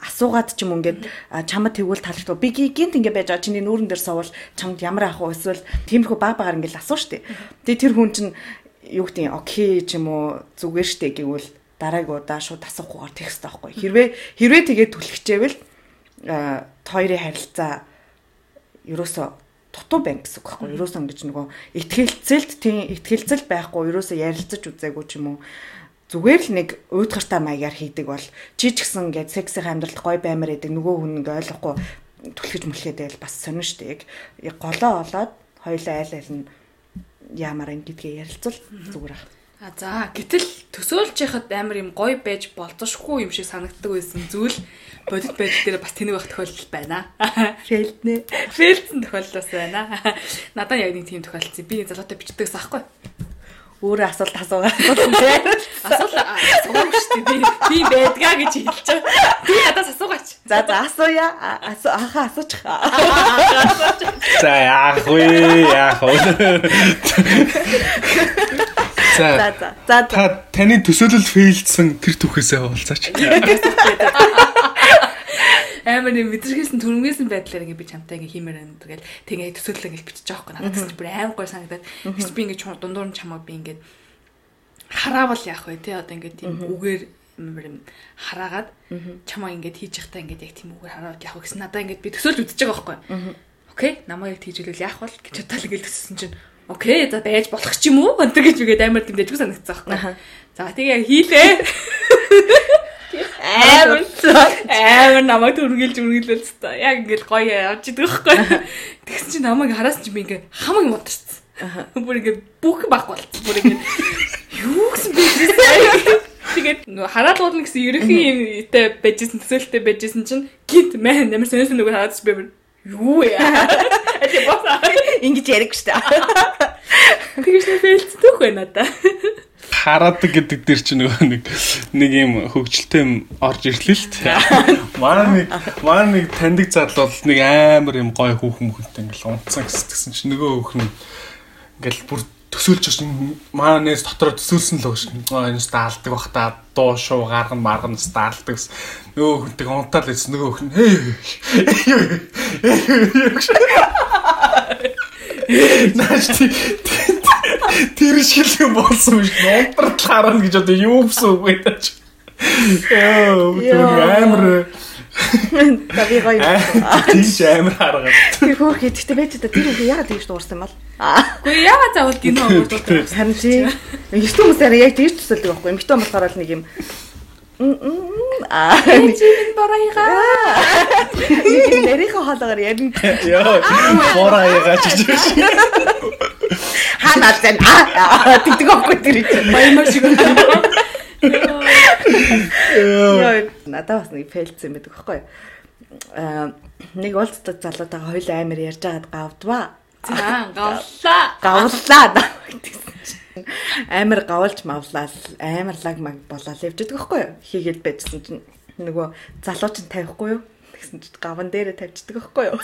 Speaker 1: асуугаад ч юм ингээд чамд тэгвэл таалагдав. Би гинт ингээ байж байгаа чиний нүүрэн дээр сувал чамд ямар ах вэ эсвэл тиймэрхүү баг багаар ингээд асуу штэ. Тэгээ тэр хүн чинь юу гэдэг нь окей ч юм уу зүгээр штэ гэвэл дараагийн удаа шууд асуухгүйгээр текст таахгүй. Хэрвээ хэрвээ тэгээд түлхчээвэл хоёрын харилцаа ерөөсөө дутуу байна гэсэн үг байхгүй. Ерөөсөө ингэж нөгөө ихтгэлцэлд тийм ихтгэлцэл байхгүй. Ерөөсөө ярилцаж үзээгүй ч юм уу зүгээр л нэг уйдгартай маягаар хийдэг бол чи ч гэсэн ингээд сексийн амьдралд гой баймар гэдэг нөгөө хүн ингээ ойлгохгүй түлхэж байл бас сонин штэ яг голоо олоод хоёулаа айл айл нь яамаар ингэдгээ ярилцвал зүгээр ах.
Speaker 2: А за гэтэл төсөөлж яхад амар юм гоё байж болцошгүй юм шиг санагддаг байсан зүйл бодит байдал дээр бас тэнэг байх тохиолдол байна.
Speaker 1: Фейлднэ.
Speaker 2: Фейлдсэн тохиолдол бас байна. Надад яг нэг тийм тохиолдсон. Би залуутай бичдэгс аахгүй
Speaker 1: өөрөө асуулт асуугаа тийм
Speaker 2: асуулт асуугаа шүү дээ би би байдгаа гэж хэлж байгаа. Би надаас асуугаач.
Speaker 1: За за асууя. Ахаа асуучих.
Speaker 3: За яах вэ? Яах вэ? За за за та таны төсөөлөл фейлдсэн тэр түүхээсээ уулзаач
Speaker 2: амар юм мэдрэгсэн түрмгээсэн байдлаар ингээ би чамтай ингээ хиймээр байна тэгэл тэгээ төсөөлөл ингээ бичиж байгаа хгүй надад гэсэн бүр амар гой санагдаад. Гэж би ингээ дундуур нь чамаа би ингээ хараавал яах вэ те? Одоо ингээ тийм үгээр юм хараагаад чамаа ингээ хийж явахдаа ингээ яг тийм үгээр хараад вэ гэсэн надад ингээ би төсөөлж үзэж байгаа хгүй окей намайг тийжүүлвэл яах вэ гэж бодол ингээ төссөн чинь. Окей за байж болох ч юм уу? Өнтер гэж үгээд амар тийм дэжгүй санагдсан байхгүй за тэгээ хийлээ амар амар намайг түргэлж үргэлжлүүлж та. Яг ингээл гоё явж идэг байхгүй. Тэгсэн чинь намайг хараас чи би ингээ хамаг модчихсан. Бүр ингээ бүх бах болчихсон. Бүр ингээ юу гэсэн бэ? Тэгээд нөгөө хараад уулна гэсэн ерөнхий юм итэй байжсэн төсөөлтөй байжсэн чинь гинт мэн ямар сонирсон нөгөө хараад би юу яа. Эцэг босаа.
Speaker 1: Ингэж яриг штэ.
Speaker 2: Тэгэж нэг фейлц төх байна надаа
Speaker 3: хараадаг гэдэг дээр чинь нөгөө нэг нэг юм хөвгчлөлтэй юм орж ирлээ л тээ. Манай нэг манай нэг таньдаг бол нэг амар юм гоё хүүхэн мөхөнтэй ингээл унтсан гэсэн чинь нөгөө хүүхэн ингээл бүр төсөөлж очсон маанаас дотроо төсөөлсөн л өгш. Энэ стаалдаг бах та дуу шуу гарган марган стаалдаг. Нөгөө хүнтэй унтаал байсан нөгөө хүн Нааш Тэр шиг юм болсон биш. Унтрал харна гэж одоо юу гэсэн үг вэ таач. Яа, амар
Speaker 1: Тави гоё.
Speaker 3: Тийш амар хараад.
Speaker 1: Тэр хөөх гэдэгтэй байж та тэр үгүй яагаад тэгж дуурсан юм бол?
Speaker 2: Үгүй яагаад заавал гинэ уурлуулдаг.
Speaker 1: Харин чи эрт хүмүүсээр яг тэгж төсөлдөг байхгүй. Эмэгтэй болохоор л нэг юм Аа
Speaker 2: чинь бораяга.
Speaker 1: Нэрийнхээ хоолоогоор ярина.
Speaker 3: Яа, бораяга ч гэж.
Speaker 1: Хана зэн аа тэгдэг байхгүй тэр чинь.
Speaker 2: Баямар шиг.
Speaker 1: Яа, надад бас нэг фейлцсэн байдаг байхгүй. Аа нэг уулздаг залуутайгаа хоёул амар ярьж байгаад гавдваа.
Speaker 2: За гавлаа.
Speaker 1: Гавлаа амар гавлж мавлал амар лаг маг болоод явж байгаа байхгүй юу? Хийгээд байжсэн чинь нөгөө залуу чинь тавихгүй юу? Тэгсэн чинь гаван дээрээ тавьчихдаг байхгүй юу?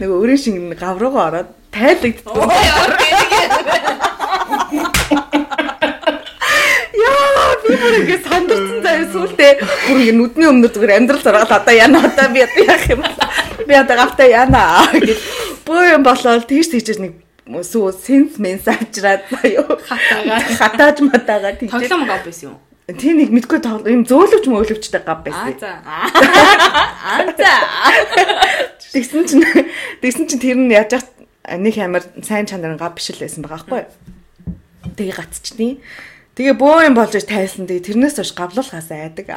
Speaker 1: Нөгөө өөрийн шиг гав руугаа ороод тайлагддаг Яа би бүр ингэ сандарсан заяа сүултээ. Бүр ингэ нүдний өмнө зүгээр амьдрал зургаад одоо яна одоо би яах юм би одоо гавтаа яна гэж бөө юм болоод тийш тийчээс нэг сүү сенс менс авчраад заяо
Speaker 2: хатаагаа
Speaker 1: хатааж матаагаа
Speaker 2: тийж тоглоом гав байсан юм.
Speaker 1: Тий нэг мэдгүй юм зөөлөвч мөөлөвчтэй гав байсан.
Speaker 2: Аа за. Аа за.
Speaker 1: Тэгсэн чинь тэгсэн чинь тэр нь яаж нэг амар сайн чанарын гав биш л байсан байгаа байхгүй юу? Тэгээ гацчны. Тэгээ бөө юм болж тайлсан. Тэгээ тэрнээс хойш гавлуулахаас айдаг.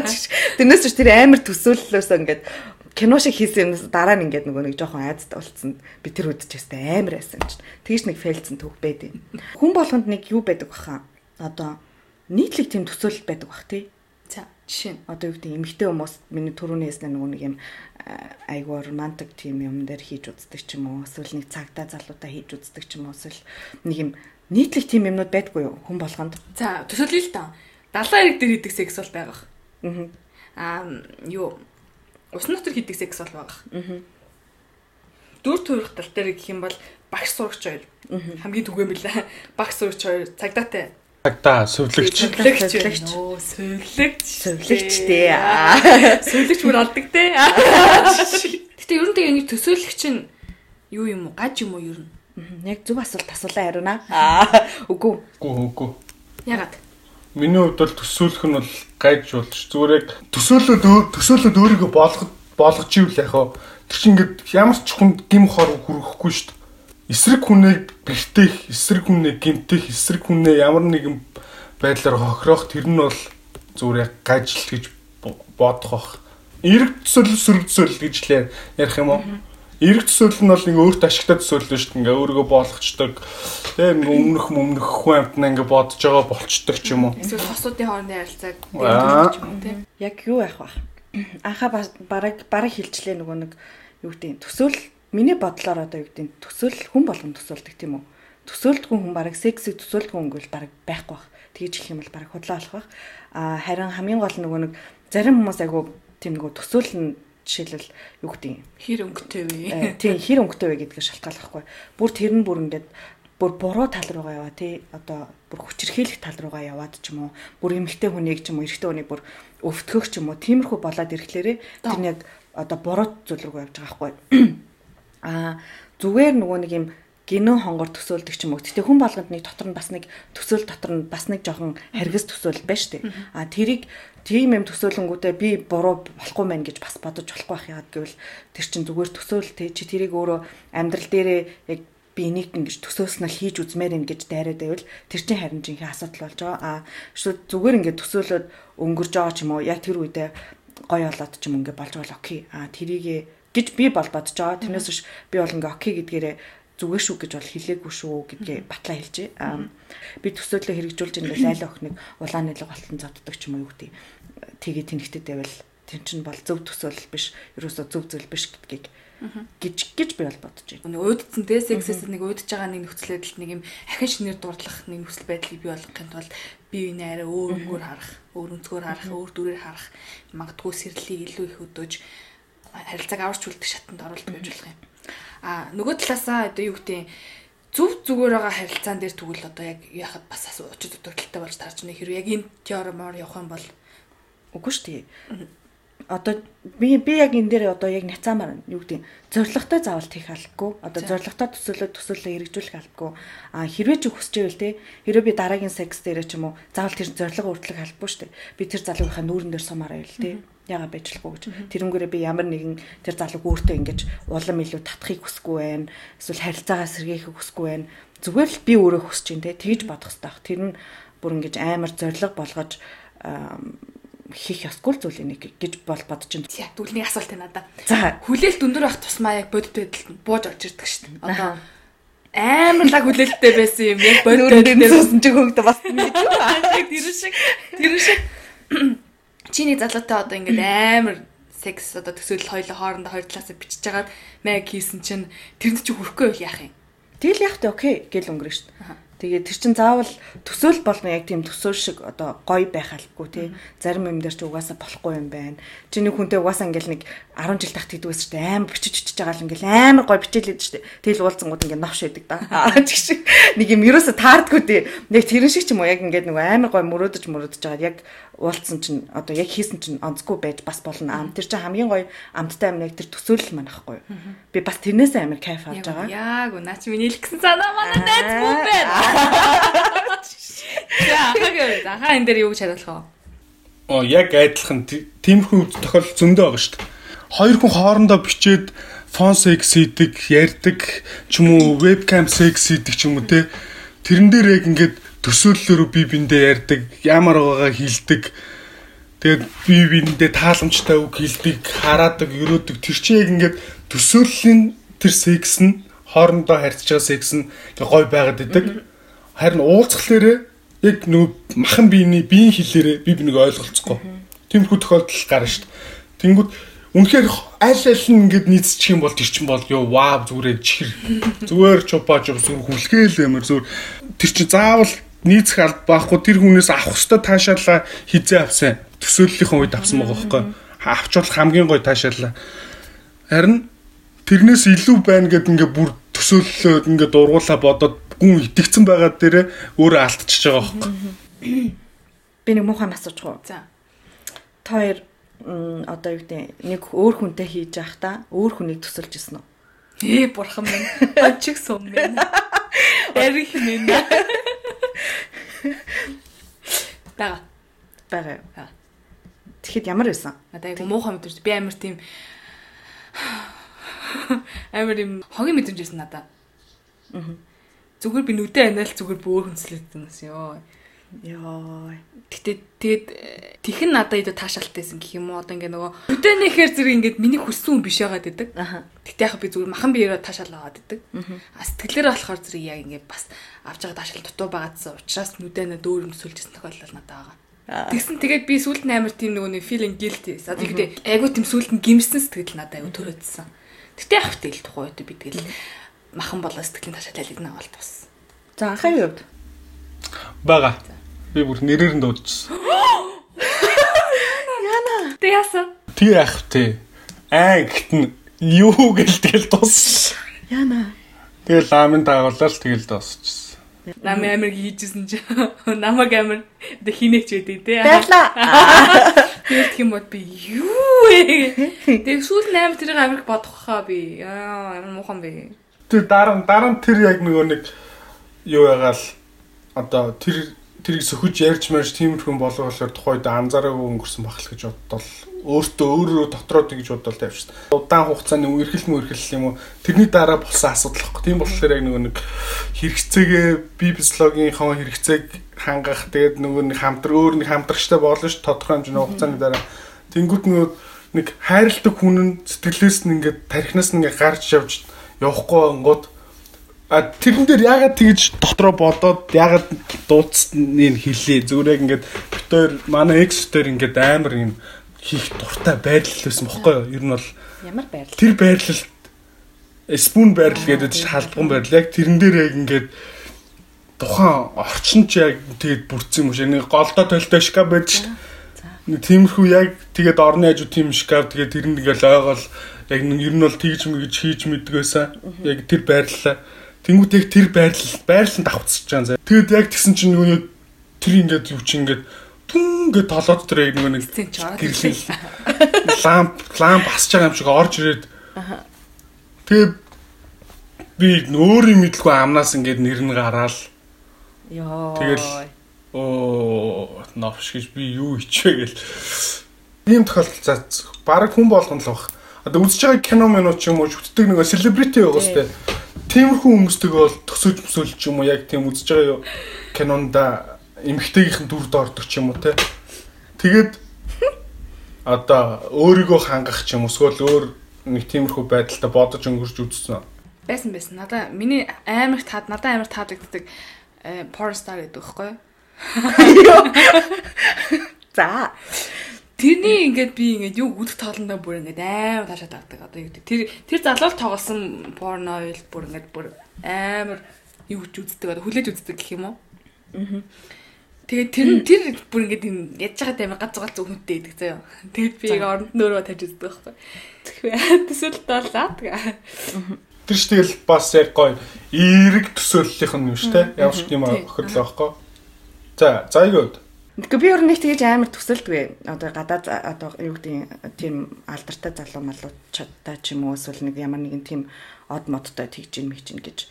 Speaker 1: Тэрнээс хойш тэр амар төсөөллөөс ингээд кино шиг хийсэн юм дараа нь ингээд нөгөө нэг жоохон айцтай болцсон. Би тэр үдчихсэн амар байсан чинь. Тэгж нэг фейлцэн түүх байд юм. Хүн болгонд нэг юу байдаг баха. Одоо нийтлэг тийм төсөөлөл байдаг бах тий.
Speaker 2: За жишээ нь
Speaker 1: одоо юу гэдэг эмэгтэй хүмүүс миний түрүүний ясна нөгөө нэг юм айгуу романтик тийм юм дээр хийж үздэг ч юм уу эсвэл нэг цагтаа залуудаа хийж үздэг ч юм уу эсвэл нэг юм нийтлэг тийм юмнууд байдгүй юу хүн болгонд.
Speaker 2: За төсөөлөе л та. 70 хэрэг дээр хийдэг секс бол байгаа. Аа юу Усан дотор хийдэг секс бол байгаа. Аа. Дүр туурах тал дээр гэх юм бол багш сурагч хоёр. Хамгийн түгээн билээ. Багш сурагч хоёр цагдаатай
Speaker 3: Сувлагч.
Speaker 2: байна. Оо, сувлагч.
Speaker 1: Сувлагч дээ.
Speaker 2: Сувлагч бүр алдаг те. Гэтэ ер нь тэгээ ингэ төсөөлөгч нь юу юм уу? Гаж юм уу ер нь?
Speaker 1: Яг зөв асуулт асуулаа хариуна. Аа үгүй.
Speaker 3: Үгүй үгүй.
Speaker 2: Ягаад?
Speaker 3: Миний хувьд бол төсөөлөх нь бол гайж болж зүгээр яг төсөөлөд төсөөлөд өөрийгөө болгох болгож ивэл яг хаа тэр чинь ингээд ямар ч хүнд гим хор хүрхэхгүй шүү дээ. Эсрэг хүнийг бэртэх, эсрэг хүнийг гимтэх, эсрэг хүнээ ямар нэгэн байдлаар хохирох тэр нь бол зүгээр яг гайж л гэж бо- бодох бах. Эрэг төсөөлөл сөрөг төсөөлөл гэж л ярих юм уу? Эрэг төсөөлөл нь бол нэг өөрт ашигтай төсөөлөл шүү дээ. Ингээ өөрийгөө болгочдөг. Тэгээ нэг өмнөх өмнөх хүн амтнаа ингээ бодож байгаа болчдөг ч юм уу.
Speaker 2: Эсвэл хосуудын хоорондын харилцааг
Speaker 3: Аа.
Speaker 2: дэмжих юм уу те?
Speaker 1: Яг юу яах вэ? Анхаа ба- бараг бараг хилчлээ нөгөө нэг юу гэдэг төсөөл миний бодлоор одоо юу гэдэг төсөөл хүн болгон төсөөлдөг тийм үү? Төсөөлдгөн хүн бараг сексийг төсөөлдгөн хүн бол бараг байхгүй бах. Тэгж хэлэх юм бол бараг худлаа болох бах. А харин хамгийн гол нөгөө нэг зарим хүмүүс айгу тийм нөгөө төсөөлн жишээлбэл юу гэдэг
Speaker 2: Хэр өнгөтэй вэ?
Speaker 1: Э, тийм хэр өнгөтэй вэ гэдгээр шалтгааллахгүй. Бүр тэр нь бүр ингээд бүр буруу тал руугаа яваа тий одоо бүр хүчрхийлэх тал руугаа яваад ч юм уу бүр эмэгтэй хүнийг ч юм уу эрэгтэй хүнийг бүр өвтгөх ч юм уу тиймэрхүү болоод ирэхлээрээ тэр нь яг одоо буруу зүйл рүү явж байгаа байхгүй. Аа зүгээр нөгөө нэг юм гинөө хонгор төсөөлдөг ч юм уу. Гэтэ хүн болгонд нэг дотор нь бас нэг төсөөл дотор нь бас нэг жоохон харгас төсөөл байна шүү дээ. А тэрийг тийм юм төсөөлөнгүүтээ би буруу болохгүй мэн гэж бас бодож болохгүй байх яагаад гэвэл тэр чин зүгээр төсөөл те чи тэрийг өөрөө амьдрал дээрээ яг би энийг ингэж төсөөснө хийж үзмээр ин гэж дайраад байвал тэр чин харин жинхэнэ асуудал болж байгаа. А шууд зүгээр ингээд төсөөлөд өнгөрж байгаа ч юм уу. Яг тэр үедээ гой болоод ч юм ингээ болж байгаа л окей. А тэрийг гэж би бол бодож байгаа. Тэрнээс биш би бол ингээ окей гэдгээрээ зүгээр шүү гэж бол хэлээгүй шүү гэдгээ батлаа хэлжээ. Би төсөөлөө хэрэгжүүлж ингээл айл охиныг улаан нэлэг болтон зоддог ч юм уу юу гэдэг. Тэгээ тэнхтэд байвал тэр чинь бол зөв төсөөлөл биш, ерөөсөө зөв зүйл биш гэдгийг гэж гэж би бол бодож байна.
Speaker 2: Нэг уудсан те сексээс нэг уудж байгаа нэг нөхцөл байдалд нэг юм ахин шинээр дурдлах нэг нөхцөл байдлыг бий болгохын тулд бие биенээ арай өөр өнгөөр харах, өөр өнцгөр харах, өөр дүрээр харах, магадгүй сэрлийг илүү их өдөөж харилцааг аварч үлдэх шатанд оруулдаг гэж болох юм. А нөгөө талаасаа одоо юу гэдэг зөв зүгээр байгаа харилцаан дээр тэгвэл одоо яг яхад бас очиж дутагдaltaй болж таарч байна. Хэрвээ яг энэ теоремоор явах юм бол
Speaker 1: Үгүй шүү дээ. Одоо би би яг энэ дээр одоо яг няцаамаар юу гэдэг зоригтой заавал хийх албагүй. Одоо зоригтой төсөөлөд төсөөлөө хэрэгжүүлэх албагүй. А хэрвээ чи хүсэж байвал те хэрвээ би дараагийн секс дээр ч юм уу заавал тэр зориг өөрчлөх албагүй шүү дээ. Би тэр залуугийнхаа нүүрэн дээр сумаар байвал те яга байжлахгүй гэж. Тэрнгээрээ би ямар нэгэн тэр залууг өөртөө ингэж улам илүү татахыг хүсэхгүй байна. Эсвэл харилцаагаа сэргээхийг хүсэхгүй байна. Зүгээр л би өөрөө хүсэж те тэгж бодох хэрэгтэй. Тэр нь бүр ингэж амар зориг болгож хийх ёсгүй зүйл энийг гэж бол бодож байна.
Speaker 2: яг түлний асуулт байна надаа.
Speaker 1: За
Speaker 2: Хүлээлт өндөр байх тусмаа яг бодит байдалд бууж орж ирдэг шүү дээ. Одоо амар лаг хүлээлттэй байсан юм яг бодит
Speaker 1: Нүүрэн
Speaker 2: байдал
Speaker 1: дээр суусан чи хөөгдө бас нэг.
Speaker 2: тэр шиг тэр шиг чиний залуутай одоо ингээд амар секс одоо төсөөлөл хоёлоо хоорондоо хоёр талаас нь бичиж байгаад мэг хийсэн чинь тэрэнд чи хүрэхгүй байл яах юм?
Speaker 1: Тэгэл яах вэ? Окей гэл өнгөрөн шүү дээ. Тэгээд тэр чин заавал төсөөл болно яг тийм төсөөл шиг одоо гоё байх албагүй тий. Зарим юм дээр ч угаасаа болохгүй юм байна. Чиний хүнтэй угаасаа ингээл нэг 10 жил тахт шүү дээ. Амар бичиж бичиж байгаа л ингээл амар гоё бичээлээд дээ. Тэгэл уулзсангууд ингээл новш байдаг да. Чиг шиг нэг юм ерөөсө таардгүй тий. Яг тэрэн шиг ч юм уу яг ингээд нэг амар гоё мөрөөдөж мөрөөдөж байгаа яг уулзсан чинь одоо яг хийсэн чинь онцгүй байж бас болно. Ам тэр чинь хамгийн гоё амттай яг тэр төсөөлөл маань ахгүй. Би бас тэрнээс амар кайф авч байгаа.
Speaker 2: Яг наа чи миний хэлсэн санаа манай найзгүй байна. За хаагаа хаа энэ дээр юу гэж хариулах вэ?
Speaker 3: Оо яг т- тиймэрхүү тохиолдол зөндөө байгаа шүү дээ. Хоёр хүн хоорондоо бичээд фон секс хийдэг, ярьдаг ч юм уу, вебкам секс хийдэг ч юм уу те. Тэрэн дээр яг ингээд төсөөллөөрөө би биндээ ярьдаг, ямар байгаагаа хилдэг. Тэгээд би биндээ тааламжтай үг хилдэг, хараадаг, өрөөдөг. Тэр чинь яг ингээд төсөөллийн тэр секс нь хоорондоо харьцаж байгаа секс нь гой байгаад идэг. Харин уулзхлаарэ яг нөгөө махан биений биеийн хилээрээ би бинийг ойлголцохгүй. Тиймэрхүү тохиолдол гарна шүү дээ. Тэнгүүд үнэхээр аль аль нь ингээд нийцчих юм бол тэр чинь бол ёо вау зүгээрээ чихэр. Зүгээр чупа чуп зүг хүлгээл юмэр зүр тэр чинь заавал нийцэх алба байхгүй тэр хүнээс авах хөстө таашаалаа хизээ авсан. Төсөөллийнхөө үед авсан байгаа байхгүй. Авч болох хамгийн гой таашаалаа. Харин тэрнээс илүү байна гэд ингээ бүр төсөөллөө ингээ дургуулаа бодоод гүн итгэцэн байгаа дээрээ өөрөө алдчихж байгаа байхгүй.
Speaker 1: Би нэг муухай асууж гоо.
Speaker 2: За.
Speaker 1: Та хоёр одоо юу гэдэг нэг өөр хүнтэй хийж явах та өөр хүнийг төсөлж исэн үү?
Speaker 2: Ээ бурхан минь. Очих сум минь. Эрих минь. Бага.
Speaker 1: Бага. Тэгэхэд ямар байсан?
Speaker 2: Надад айгу муухай мэдэрч би амар тийм амар юм хогийн мэдрэмж байсан надад.
Speaker 1: Аа.
Speaker 2: Зүгээр би нүдэ анаал зүгээр бүр хүнслээд байсан ёо.
Speaker 1: Йоо.
Speaker 2: Гэтэ тэгэд тэхэн надад идэ таашаалтайсэн гэх юм уу одоо ингээ нөгөө нүдэнийхэр зэрэг ингээд миний хүссэн хүн биш байгаад идэг.
Speaker 1: Аха.
Speaker 2: Гэтэ яг би зүгээр махан биеэрээ таашаал аваад идэг. А сэтгэлээрээ болохоор зэрэг яг ингээ бас авч байгаа таашаал дутуу байгаадсан учраас нүдэнэ дөөрөм төсөлжсэн тохиолдол надад байгаа.
Speaker 1: Аа.
Speaker 2: Тэгсэн тэгээд би сүулт амар тийм нөгөө нэг feeling guilty. Одоо гэдэг айгуу тийм сүулт нь гимсэн сэтгэл надад айгуу төрөөдсөн. Гэтэ яг хөтэй л тухай үед би тэгэл махан болоо сэтгэлийн таашаал ялгнаа болт бас.
Speaker 1: За анхны хувьд
Speaker 3: Бага. Би бүр нэрээр нь дуудчихсан.
Speaker 2: Тэ яасан?
Speaker 3: Тий ах тий. Аа гэт нь юу гэл тэгэл дууссан.
Speaker 1: яана.
Speaker 3: Тэгэл ламын дагуулаад тэгэл дуусчихсан.
Speaker 2: Нам амар хийжсэн чи намайг амар одоо хинээч байдیں۔ Тэ.
Speaker 1: Баярлаа.
Speaker 2: Тэгээд тийм бод би юу вэ? Тэгээд сүүл 8 тэрийг амирх бодох хаа би. Аа ямар мухан бэ.
Speaker 3: Тэр дараа дараа нь тэр яг нөгөө нэг юу ягаал одоо тэр тэрийг сөхөж ярьж марж тиймэрхэн болов болохоор тухайд анзаараагүй өнгөрсөн бахал гэж бодтол өөртөө өөрөө дотроо тэгж бодвол тавьчихсан. Удаан хугацааны үерхэл мөрхөл юм уу тэрний дараа болсон асуудал واخ. Тийм болохоор яг нөгөө нэг хэрэгцээгээ би бислогийнхоо хэрэгцээг хангах тэгээд нөгөө нэг хамтар өөр нэг хамтрагчтай болно ш тодорхой хэмжээний хугацааны дараа тэнгууд нөгөө нэг хайрладаг хүн нь сэтгэлээс нь ингээд тархинаас нь ингээд гарч явж явахгүй ангууд А тэрэн дээр ягаад тэгж дотроо бодоод ягаад дуудсныг хэлээ. Зүгээр яг ингээд битээр манай экс дээр ингээд амар юм хийх дуртай байрлал байсан бохоггүй юу? Ер нь бол
Speaker 1: Ямар байрлал.
Speaker 3: тэр байрлалд спун байрлал гэдэг халдган байрлал. Яг тэрэн дээр яг ингээд тухайн орчин ч яг тэгээд бүрдсэн юм шиг нэг голдоо толтой шкаф байдаг шүү дээ. Тиймэрхүү яг тэгээд орны хажуу тийм шкаф тэгээд тэр нь ингээл ойгоол яг ер нь бол тэгж мэгж хийж мэдгээсэн. Яг тэр байрлалаа. Тэнгүүт яг тэр байрлал байрлал давхцаж байгаа заа. Тэгэд яг тэгсэн чинь нөгөө тэр ингээд юу чи ингээд түн ингээд толоод тэр яг нөгөө нэг гэрлэл ламп ламп басж байгаа юм шиг орж ирээд тэгээ би өөрийн мэдлгүй амнаас ингээд нэр нь гараал
Speaker 1: Йоо.
Speaker 3: Тэгэл оо новш гэж би юу ичвэ гэл ийм тохиолдол за баг хүн болгоно л баг. Одоо үзэж байгаа кино минут ч юм уу хүтдэг нэг селебрити байгаа сте. Тиймэрхүү хүмүүстэйгээ бол төсөөж мөсөөл ч юм уу яг тийм үзэж байгаа юу кинонда эмгтээгийнхэн дүрд ордог ч юм уу те. Тэгээд одоо өөрийгөө хангах ч юм уу эсвэл өөр нэг тиймэрхүү байдалтай бодож өнгөрч үзсэн.
Speaker 2: Байсан байсан. Надаа миний амар таад надаа амар таадагддаг porn star гэдэг байхгүй юу?
Speaker 1: За.
Speaker 2: Тэрний ингээд би ингээд юу үдх тоолондоо бүр ингээд амар таашаад авдаг. Одоо юу гэдэг. Тэр тэр залуул тоглосон порно ойл бүр ингээд бүр амар юу гэж үздэг. Одоо хүлээж үздэг гэх юм уу? Аа. Тэгээд тэр тэр бүр ингээд юм ядж байгаа амар гац гац өгнөттэй идэг заяа. Тэгээд би яг оронд нөрөө тавьж үздэг байхгүй. Тэгэхээр төсөлт бол заадаг.
Speaker 3: Тэр ч тэгэл бас яг гоё эерэг төсөөллийнх нь юм шүү те. Ямар ч тийм охирлоо байхгүй. За, зайгууд.
Speaker 1: Тэгэхгүй би өөр нэг тэгэж амар төсөлдгүй. Одоо гадаад одоо юу гэдэг тийм алдартай залуу малуудтай ч юм уу эсвэл нэг ямар нэгэн тийм од модтой тэгж юм чинь гэж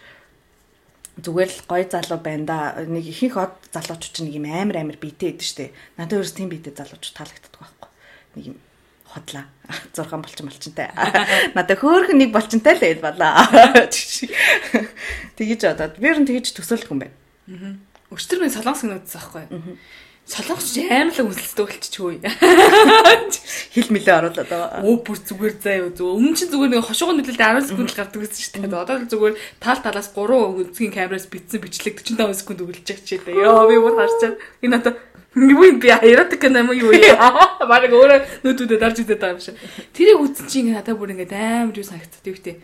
Speaker 1: зүгээр л гоё залуу байна да. Нэг ихэнх од залуучууд чинь нэг юм амар амар биетэй идэв штэ. Надад өөрөөс тийм биетэй залуучууд таалагддаг байхгүй. Нэг юм хотлаа. 6 болчин болчинтай. Надад хөөхөн нэг болчинтай л байл балаа. Тэгэж одоо би ер нь тэгэж төсөөлдөг юм байна.
Speaker 2: Өчтөр минь солонгос гэнэдсэн байхгүй. Солонгос ч амар л үнсэлтэй болчихгүй.
Speaker 1: Хил мэлээ оруулаад байгаа.
Speaker 2: Оо бүр зүгээр заяа зүг. Өмнө чинь зүгээр нэг хошуугын нөлөөлөлд 10 секунд л гардаг гэсэн шүү дээ. Одоо л зүгээр тал талаас 3 үнцгийн камераас битсэн бичлэг 45 секунд өгүүлж байгаа ч дээ. Йоо би бүр харчаад энэ одоо юу би гэнэ юм юу яа. Бараг өөрөө нүдүүдэд дарж идэх байгаа юм шиг. Тэрийг үзсэн чинь надад бүр ингээд амар юу санагддаг юу гэдэг.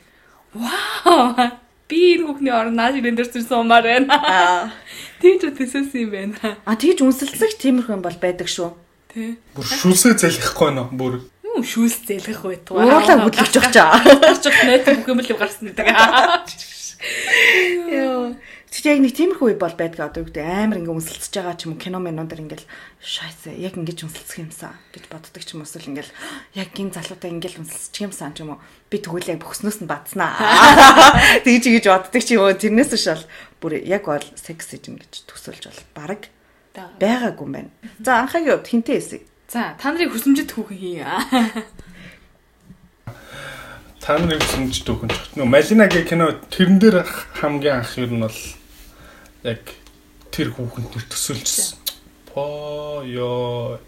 Speaker 2: Вау. Би энэ хүүхний орон нааш рендерс сумаар байна. Тийч төсөөсөн юм байна.
Speaker 1: А тэгж үнсэлцэх тиймэрхүү юм бол байдаг шүү.
Speaker 2: Тэ.
Speaker 3: Бүр шүлсээ залхихгүй нөө бүр.
Speaker 2: Юу шүүс зэлгэх байтугай.
Speaker 1: Уурлаа хөдлөж явах чаа.
Speaker 2: Гарч их найт бүх юм л гарсан гэдэг.
Speaker 1: Йоо. Тэгтээ яг нэг тиймэрхүү үе бол байдаг одоо юу гэдэг амар ингээ үнсэлцэж байгаа ч юм уу кино минуудаар ингээл шайсаа яг ингэж үнсэлцэх юмсан гэж боддог ч юм уу эсвэл ингээл яг гин залуутай ингээл үнсэлцэх юмсан ч юм уу би тэгвэл яг бөхснөөс нь бадснаа. Тэгж ингэж боддог ч юм уу тэрнээс биш бол бүр яг бол секс гэж төсөөлж бол баг байгаагүй юм байна. За анхаагийн хувьд хинтээ эсэ.
Speaker 2: За та нарын хүсэмжит хүүхэн хий.
Speaker 3: Та нарын хүсэмжит хүүхэн ч нөө Малинагийн кино тэрэн дээр хамгийн анх юу нь бол яг тэр хүүхэн төр төсөөлжсэн. По ёо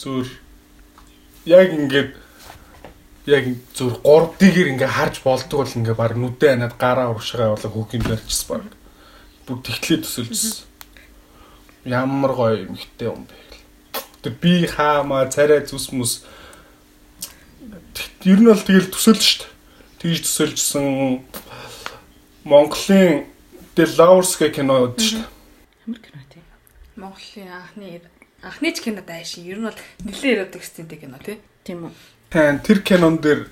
Speaker 3: зүр яг ингээд яг зүр 3D-гээр ингээ харж болдог бол ингээ баг нүдэ анаад гараа урагшгаа болоо хүүхийн барьчихсан баг. Бүр тэгтлээ төсөөлжсэн. Ямар гоё эмхтэй юм бэ. Тэр би хаамаа царай зүс мүс ер нь бол тэгэл төсөөлж шít. Тэгж төсөөлжсэн Монголын Lovers гэх кино үүд шүү дээ.
Speaker 1: Ямар кино тий?
Speaker 2: Монголын анхны анхны ч кино дайш. Ер нь бол нэлээд ярддаг стентэй кино тий.
Speaker 1: Тийм үү.
Speaker 3: Тэн тэр кинон дээр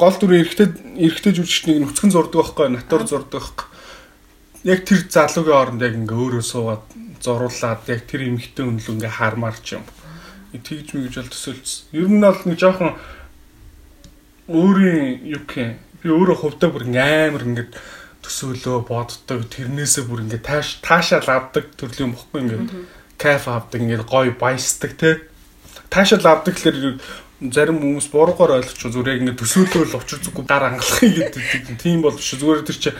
Speaker 3: гол дүр эрэгтэй эрэгтэй жүжигчнийг нүцгэн зурдаг байхгүй натур зурдаг байхгүй. Яг тэр залуугийн оронд яг ингээ өөрөө суугаад зуруулаад яг тэр эмэгтэй үнэл ингээ хармаар ч юм. Тэгж мэгж бол төсөөлсөн. Ер нь бол нэг жоохон өөрийн юу гэх би өөрөө хувьдаа бүр амар ингээд төсөөлөө боддог тэрнээсээ бүр ингээд тааш таашаал авдаг төрлийн бохгүй ингээд. Кайф авдаг ингээд гоё баясдаг те таашаал авдаг гэхэлэр зарим хүмүүс буруугаар ойлгочих зүгээр ингээд төсөөлөл учир зүггүй гар ангалах гэдэг тийм бол биш зүгээр тэр чи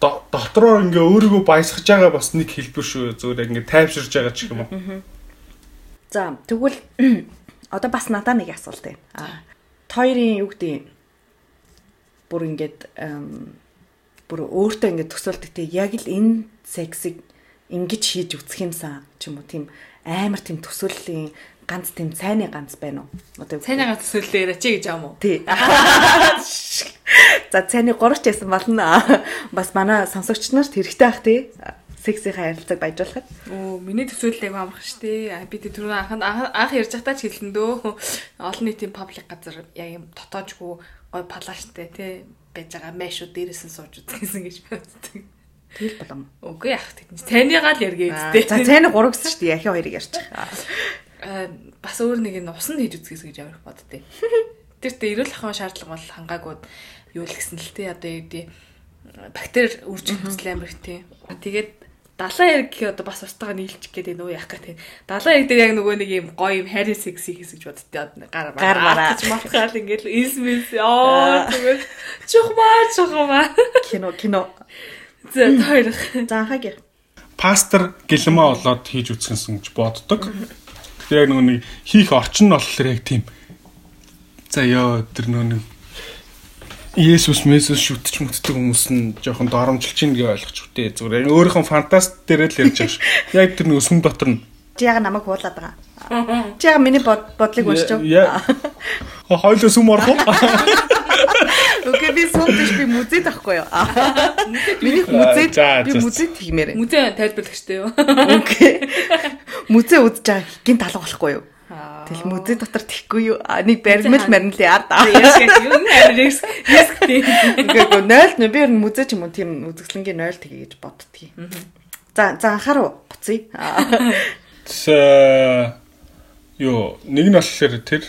Speaker 3: дотроо ингээ өөрийгөө баясгаж байгаа бас нэг хэлбэр шүү. Зүгээр ингээ тайвширж байгаа ч юм уу.
Speaker 1: За тэгвэл одоо бас надаа нэг асуулт байна. А хоёрын юу гэдэг бүр ингээд бүр өөртөө ингээд төсөөлдөг те яг л энэ сексыг ингэж хийж үсэх юмсан ч юм уу тийм амар тийм төсөөллийн ганц тийм цайны ганц байна уу?
Speaker 2: Одоо цайны ганц төсөөллөө яриач гэж юм уу?
Speaker 1: Тий. За цайны 3 ч ясан болно. Бас манай сонсогч нарт хэрэгтэй ах тий сексийн харилцааг баяжуулахад.
Speaker 2: Оо, миний төсөөлөл аяг амарх штэ. Би тэр түрүү анх анх ярьж байхдаа ч хэлсэн дөө. Олон нийтийн паблик газар яг юм дотоожгүй гой палаштай тий байж байгаа мэшүү дээрээс нь сууж үзэх гэсэн гэж боддог.
Speaker 1: Тэгэл болом.
Speaker 2: Үгүй яах тийм. Цайныгаа л яргээ үстэй.
Speaker 1: За цайны 3 гэсэн шүү дээ. Яхи хоёрыг байгаа.
Speaker 2: Аа бас өөр нэг нь усан хийж үзгээс гэж амар боддتي. Тэр тэ эрүүл ахуйн шаардлага бол хангаагүй юу л гэсэн л тий одоо юу гэдэг бактери үржих хүсэл амар их тий. Тэгээд далайн хэрэг гэх одоо бас устгаа нийлчих гээд нөө яах гэх тийм. Далайн хэрэг дээр яг нөгөө нэг юм гоё юм хари секси хийсэж боддтой гар
Speaker 1: гар мараа
Speaker 2: гэж матгаал ингээл инсмис оо зүгээр. Чухмаа чухмаа
Speaker 1: кино кино.
Speaker 2: За тойрох.
Speaker 1: Заахаг
Speaker 3: пастор гэлмээ болоод хийж үтсгэнсэн гэж боддог. Тэгэхээр яг нөгөө нэг хийх орчин нь болохоор яг тийм. За ёо тэр нөгөө Есүс Месүс шүтж мүтдэг хүмүүс нь жоохон доромжилж ийн гэж ойлгож үтэй. Зүгээр өөрийнхөө фантаст дээр л ярьж байгаа ш. Яг тэр нэг сүм дотор нь.
Speaker 1: Чи яг намайг хуулаад байгаа. Чи яг миний бодлыг уншиж.
Speaker 3: Хойлоо сүм орох уу?
Speaker 1: Окей би гэж би мүзэд ахгүй юу? Миний мүзэд би мүзэд хиймээр.
Speaker 2: Мүзээ тайлбарлагчтай юу?
Speaker 1: Окей. Мүзээ үзэж байгаа гинт алга болохгүй юу? Тэгэл мүзээ дотор тэхгүй юу? Нэг баримл мармл яа да.
Speaker 2: Яа юм риск риск тийм.
Speaker 1: Үгүй 0 нэ би ер нь мүзээ ч юм уу тийм үзэсгэлэнгийн 0 тгий гэж боддгийг. За за анхаарав буцъя.
Speaker 3: Тэ ёо нэг нь болохоор тэр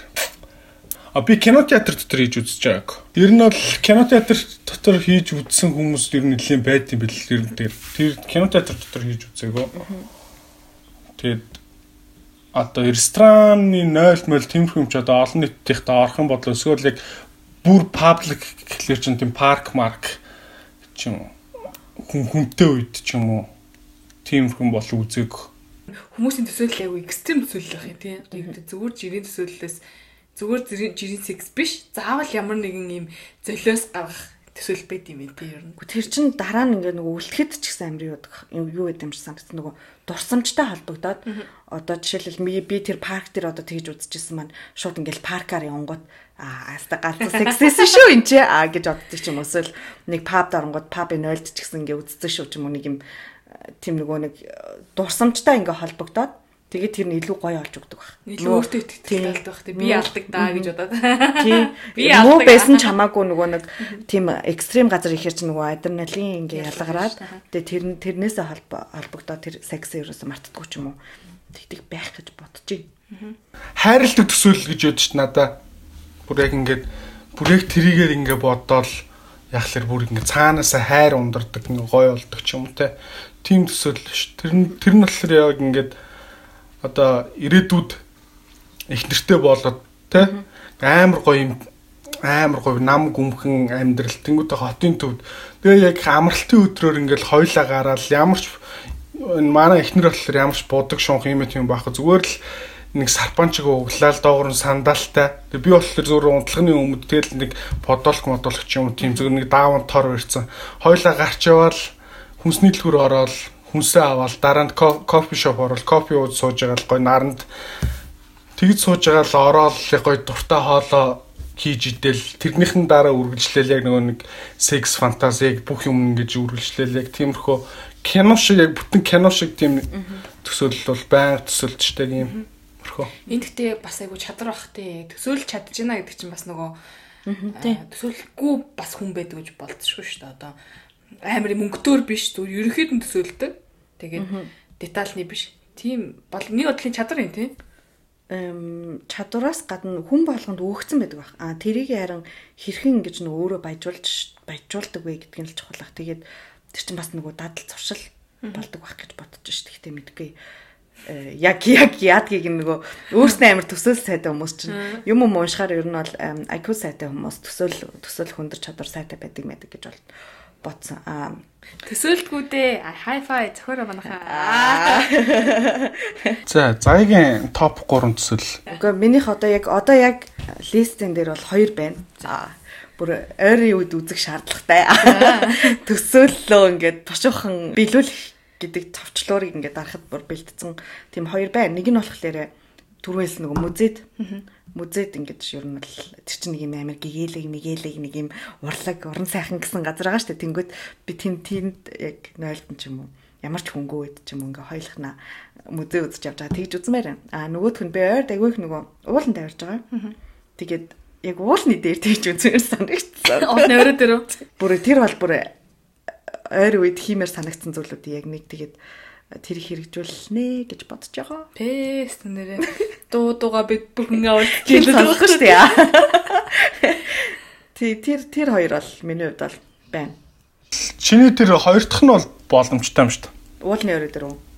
Speaker 3: А би кино театр дотор хийж үзэж байгааг. Ер нь бол кино театр дотор хийж үзсэн хүмүүс ер нь нэлийн байд юм бэл ер нь тэр кино театр дотор хийж үзээгөө. Тэгээд одоо рестораны 0 мөл тэмхүү юм ч одоо олон нийтийнх та орох юм бол эсвэл яг бүр паблик гэхлээр чинь тийм парк марк ч юм хүн хүнтэй үед ч юм уу тийм хүн бол үзег
Speaker 2: хүмүүсийн төсөөлөл аягүй экстрем төсөөлөл байх юм тийм зүгээр жирийн төсөөллөөс зүгээр жирийн секс биш. Заавал ямар нэгэн юм золиос гаргах төсөөл байд юм ээ тий ер нь.
Speaker 1: Тэр чин дараа нь ингээ нөгөө үлдэхэд ч гэсэн амир юу юу гэдэг юм шиг санагдсан. Нөгөө дурсамжтай холбогдоод одоо жишээлбэл би тэр парк дээр одоо тэгж үзчихсэн маань шууд ингээл паркаар явангууд аа аста галзуу сексэсэн шүү энэ чи аа гэж боддог ч юм уу эсвэл нэг паб дарангууд пабын ойлд ч гэсэн ингээ үзсэн шүү ч юм уу нэг юм тийм нөгөө нэг дурсамжтай ингээ холбогдоод Тэгээд тэр нь илүү гоё олж өгдөг баг.
Speaker 2: Илүү өөртөө итгэдэг байх тийм би алдаг даа гэж бодоод.
Speaker 1: Тийм.
Speaker 2: Би
Speaker 1: Муу
Speaker 2: алдаг.
Speaker 1: байсан ч хамаагүй нөгөө нэг тийм экстрим газар ихээр чи нөгөө адреналин ингээ ялгараад тэгээд тэр тэрнээсээ холбоо холбогдоод тэр секс ерөөсө мартдаггүй ч юм уу. Тэгдэг байх гэж бодож байна.
Speaker 3: хайрлах төсөөлөл гэж ядч надаа бүр яг ингээд бүр яг трийгээр ингээ бодоол яг л бүр ингээ цаанаасаа хайр ундардаг ингээ гоё болдог ч юм те. Тийм төсөөлөл ш тэр нь тэр нь болохоор яг ингээд одоо ирээдүйд их нэртэй болоод те. Амар гоё юм амар гоё нам гүмхэн амьдрал тэнгуүтэй хотын төвд. Тэгээ яг амралтын өдрөөр ингээл хойлоо гараал ямар ч энэ манай эхнэр болохоор ямар ч будаг шунх юм тийм байхгүй зүгээр л нэг сарпанчиг углаал доогор нь сандалтай. Би болохоор зөөр унтлагын өмнө тэгэл нэг подолк модолк ч юм тийм зөв нэг даавн тор барьсан. Хойлоо гарч яваал хүнсний дэлгүүр ороод хүнсээ аваад дараа нь ко- кофе шоп ороод кофе ууж сууж байгаа л гой наранд тэгж сууж байгаа л ороод гой дуртай хоолоо хийж идэл тэрнийхэн дараа үргэлжлээл яг нөгөө нэг фантази яг бүх юм ингэж үргэлжлээл яг тиймэрхүү кино шиг яг бүтэн кино шиг тийм төсөөлөл бол байнга төсөөлжтэй юм мөрхөө.
Speaker 2: Энд гэтээ бас айгу чадвар бах тий. Төсөөлж чадж байна гэдэг чинь бас нөгөө аа, төсөөлөхгүй бас хүн байдаг гэж болцсохгүй шүү дээ. Одоо амар мөнгөтөр биш зүгээр ерөнхийд нь төсөөлдөг. Тэгээд детальны биш. Тийм бол нэг бодлын чадвар юм тий.
Speaker 1: эм чадвараас гадна хүн болгонд өөгцөн байдаг баг. А тэрийг харин хэрхэн ингэж нөгөө өөрөө баяжуулж баяжуулдаг вэ гэдг нь л чухал ах. Тэгээд тэр чинь бас нөгөө дадал зуршил болдог байх гэж бодож ш. Тэгтээ мэдгүй. Э, яг яг яадгийг нөгөө өөрснөө амар төсөөл сайтай хүмүүс чинь юм юм уншихаар ер нь бол IQ сайтай хүмүүс төсөөл төсөөл хөндөр чадвар сайтай байдаг мэдэг гэж бол бодсон. Аа
Speaker 2: Төсөөлдгүү дээ. Хай фай зохиороо манайхаа.
Speaker 3: За, заягийн топ 3 төсөөлөл.
Speaker 1: Үгүй минийх одоо яг одоо яг листен дээр бол хоёр байна. За бүр ойрын үед үзэх шаардлагатай. Төсөөллөө ингээд тушуухан биелүүлэх гэдэг товчлуурыг ингээд дарахад бүр бэлдсэн тийм хоёр байна. Нэг нь болохоор түрүүнээс нөгөө музейд музейд ингээд ер нь бол тэр чинь нэг юм амар гэгээлэг мэгээлэг нэг юм урлаг уран сайхан гэсэн газар байгаа шүү дээ. Тэнгүүт би тэнд тэнд яг нойлтон ч юм уу ямар ч хөнгөө үед ч юм ингээ хойлохна музей үзэж явж байгаа. Тэгж үзмээр. А нөгөөх нь би ойр дагвих нөгөө уулан тавьж байгаа. Тэгээд яг уулны дээр тэгж үзмээр санагдсан.
Speaker 2: Уулны өрөө дээр үү?
Speaker 1: Бүр тэр бол бүр ойр үед хиймээр санагдсан зүйлүүд яг нэг тэгээд тэр хэрэгжүүлнэ гэж бодож байгаа.
Speaker 2: Пэс нэрээ. Дуу дууга бид бүхэн аваад
Speaker 1: Тэр сонсох шүү дээ. Тий тэр тэр хоёр бол миний хувьд бол байна.
Speaker 3: Чиний тэр хоёр дахь нь бол боломжтой юм шүү дээ.
Speaker 1: Уулны өрөө дээр үү?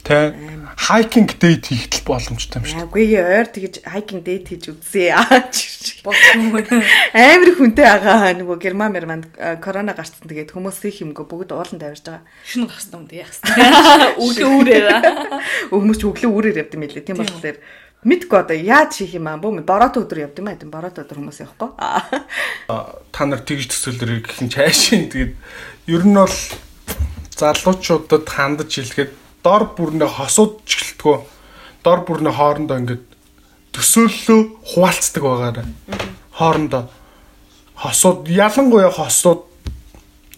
Speaker 3: Тэ хайкинг дейт хийх боломжтой юм шүү.
Speaker 1: Яггүй ойр тэгж хайкинг дейт хийж үзье. Амар хүнтэй байгаа нөгөө герман мерманд корона гарцсан тэгээд хүмүүс их юмгүй бүгд уулан тавьж байгаа.
Speaker 2: Шин гасна юм яах вэ? Үгүй үүрээ.
Speaker 1: Хүмүүс ч өглөө үрээр явд юм билээ. Тийм болохоор мэдгүй одоо яаж хийх юм аа. Бөө борото өдөр явд юм аа. Тийм борото өдөр хүмүүс явахгүй.
Speaker 3: Та нар тэгж төсөөлөрэй гэх юм чаашийн тэгээд ер нь бол залуучуудад хандаж хэлэхэд дор бүрнээ хосууд ч гэлтгөө дор бүрнээ хоорондоо ингээд төсөөллөө хуваалцдаг байгаарай. Хоорондоо хосууд ялангуяа хосууд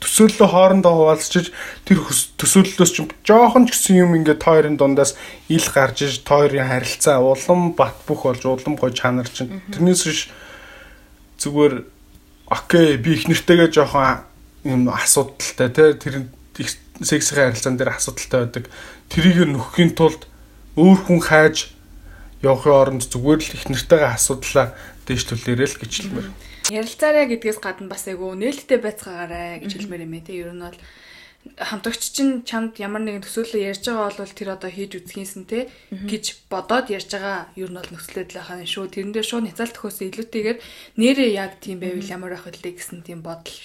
Speaker 3: төсөөллөө хоорондоо хуваалцчих тэр төсөөллөөс ч жоохон ч гэсэн юм ингээд тойрын дундаас ил гарч иж тойрын харилцаа улам бат бөх болж улам гой чанар чинь тэрнээс биш зүгээр окей би их нэртэйгээ жоохон юм асуудалтай тий тэр сексийн харилцаан дээр асуудалтай байдаг тэрийг нөхөхийн тулд өөр хүн хайж явахын оронд зүгээр л их нэртэйгээ асуудлаа дэвшлүүлээрэй л гэж хэлмээр.
Speaker 2: Ярилцаарай гэдгээс гадна бас айгу нээлттэй байцгаагаарай гэж хэлмээр юм ээ. Тэ ер нь бол хамтрагч чинь чамд ямар нэгэн төсөөлөл ярьж байгаа бол тэр одоо хийж үзхийнсэн те гэж бодоод ярьж байгаа ер нь бол нөхцөл байдлынхаа шүү. Тэрэн дээр шууд няцаалт төхөөс илүүтэйгээр нэрээ яг тийм байвал ямар байх вэ гэсэн тийм бодол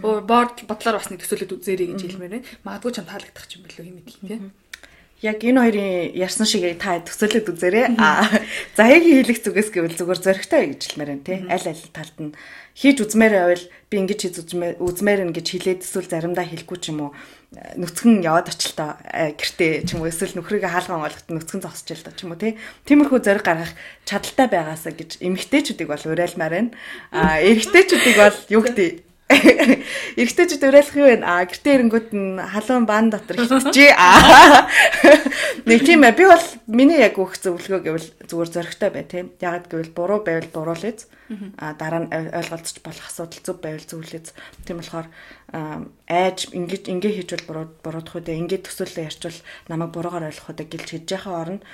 Speaker 2: бод бодлоор бас нэг төсөөлөд үзээрэй гэж хэлмээр байна. Магадгүй ч таалагдах юм билүү юм мэдээ те.
Speaker 1: Яг энэ хоёрын ярьсан шиг та төсөөлөд үзээрэй. За яг хийлэх зүгээс гэвэл зүгээр зөрөгтэй гэж хэлмээр байна тий. Аль аль талд нь хийж үзмээр байвал би ингэж хийж үзмээр нэ гэж хэлээд эсвэл заримдаа хэлэхгүй ч юм уу нүцгэн яваад очих л та гэртээ ч юм уу эсвэл нөхрийгөө хаалган олоход нүцгэн зогсож л та ч юм уу тий. Тиймэрхүү зориг гаргах чадaltaй байгаасаа гэж эмэгтэйчүүдийг бол урайлмаар байна. Аа эрэгтэйчүүдийг бол юу гэдэг Эргэжтэйчүүд уриалах юу вэ? А гэртээ ирэнгүүт нь халуун баан дотор хитчихээ. Аа. Нэг тийм ээ. Би бол миний яг өгөх зөвлөгөө гэвэл зүгээр зөрөгтэй бай тийм. Ягд гэвэл буруу байвал буруулъя. А дараа нь ойлголцож болох асуудал зөв байвал зөвлөж. Тийм болохоор айж ингэж ингэ хийж бол буруудах үү. Ингэ төсөөлөө ярьчвал намайг буруугаар ойлгох үү гэлж хийж яхаа орно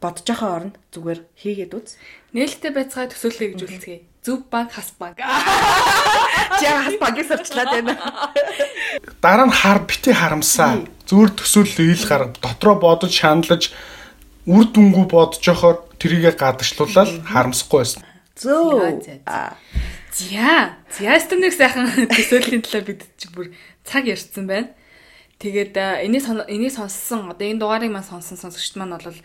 Speaker 1: бодож байгаа оронд зүгээр хийгээд үз.
Speaker 2: Нээлттэй байцгаа төсөөлөе гэж үлцгээе. Зөв баг, хас баг.
Speaker 1: Чи хас багийг сурчлаад байна.
Speaker 3: Дараа нь хар бити харамсаа. Зүгээр төсөөлөл ил гарга дотроо бодож шаналж үр дүнгүй бодож жохоор трийгээ гадагшлуулаад харамсахгүй байсан.
Speaker 1: Зөө.
Speaker 2: За. За стэнэг сайхан төсөөллийн талаар бид чи бүр цаг ярьсан байна. Тэгээд энийг энийг сонссон одоо энэ дугаарыг маань сонсон сонсогчд маань бол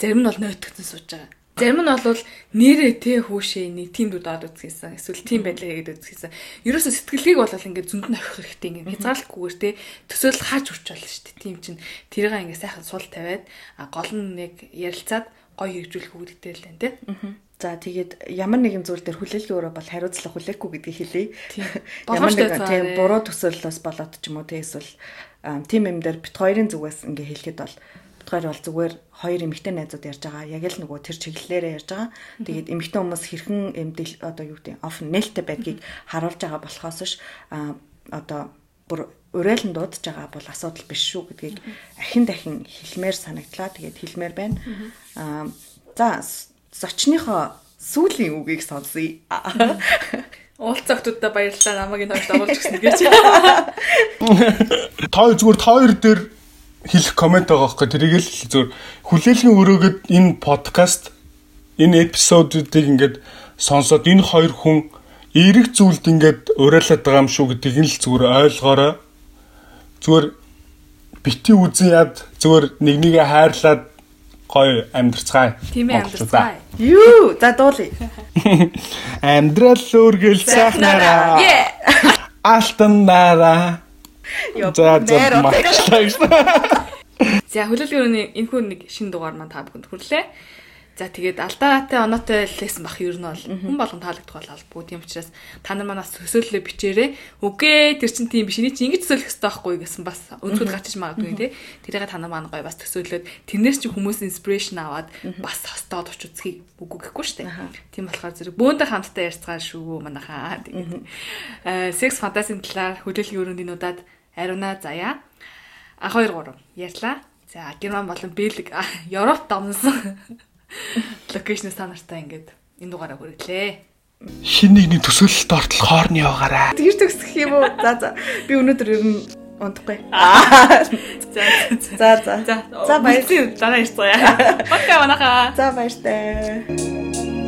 Speaker 2: Зарим нь бол нойтгдсан сууж байгаа. Зарим нь бол нэрээ тэ хүүшээ нэг тийм дүүд аваад үзчихсэн. Эсвэл тийм байдлаа хийгээд үзчихсэн. Ерөөсө сэтгэлгээг бол ингээд зөнд нь авих хэрэгтэй ингээд хязгаарлахгүйгээр тэ төсөөлөл хааж болно шүү дээ. Тийм чинь тэрийг ингээд сайхан сул тавиад гол нь нэг ярилцаад гоё хэрэгжүүлэх үүдтэй л байна тэ.
Speaker 1: За тэгээд ямар нэгэн зүйл дээр хүлээлгээ өөрөө бол хариуцлага хүлээхгүй гэдгийг хэлье.
Speaker 2: Ямар нэгэн
Speaker 1: тийм буруу төсөөллөөс болоод ч юм уу те эсвэл тим юм дээр бит хоёрын зүгээс ингээ хэлэхэд бол бодохоор бол зүгээр хоёр эмэгтэй найзууд ярьж байгаа. Яг л нөгөө тэр чиглэлээрээ ярьж байгаа. Тэгээд эмэгтэй хүмүүс хэрхэн эмдэл одоо юу гэдэг оф нээлттэй байдгийг харуулж байгаа болохоос ш одоо бүр урайлан дуудаж байгаа бол асуудал биш шүү гэдгийг ахин дахин хэлмээр санагдлаа. Тэгээд хэлмээр байна. Аа за зочныхоо сүүлийн үгийг сонсъё.
Speaker 2: Октодтой баярлалаа намайг энэ хоёрт оруулж гисэн гэж.
Speaker 3: Та зүгээр та хоёр дээр хэлэх комент байгаа байхгүй тэрийг л зөв хүлээлгийн өрөөгд энэ подкаст энэ эпизодуудыг ингээд сонсоод энэ хоёр хүн эерэг зүйлд ингээд уриалаад байгаа юм шүү гэдгийг нь л зүгээр ойлгоорой. Зүгээр бити үзэн яд зүгээр нэг нэгэ хайрлаад гоё амьдрцгаая.
Speaker 2: Тийм ээ амьдрцгаая.
Speaker 1: Юу, за дуулъя.
Speaker 3: Амьдрал үргэл сайхнараа. Алтан нараа За за магчлаа гэж.
Speaker 2: За хөлөөлгөөний энэ хүн нэг шин дугаар маань та бүхэнд хүрлээ. За тэгээд алдаатай оноотой лсэн бах ер нь бол хүн болгон таалагдах бол албагүй. Тийм учраас та нар манаас төсөөллөө бичээрэй. Үгүй тэр чин тийм биш. Эний чи ингэж төсөөлөх хэрэгтэй байхгүй гэсэн бас өнцгөл гачиж магадгүй тий. Тэрийг та нар маань гоё бас төсөөлөөд тэрнээс чи хүмүүс инспирэшн аваад бас хостоод оч үзхийг үгүй гэхгүй дээ. Тийм болохоор зэрэг бөөнтэй хамтдаа ярьцгаа шүү манайхаа. Тэгээд э секс фантазийн талаар хөдөлгөөний өрөөнд энэ удаад ариуна заяа. А 2 3 ярьлаа. За Герман болон Бэлэг Европ домсон локейшнээс та нартай ингээд энэ дугаараа хүргэлээ.
Speaker 3: Хин нэгний төсөөлөлт ортол хоорны яваагаараа.
Speaker 1: Тэгж төгсөх юм уу? За за. Би өнөөдөр ер нь унтахгүй.
Speaker 2: За
Speaker 1: За за.
Speaker 2: за. За баярлалаа. Дараа ярьцгаая. Бака манайхаа.
Speaker 1: За баяртай.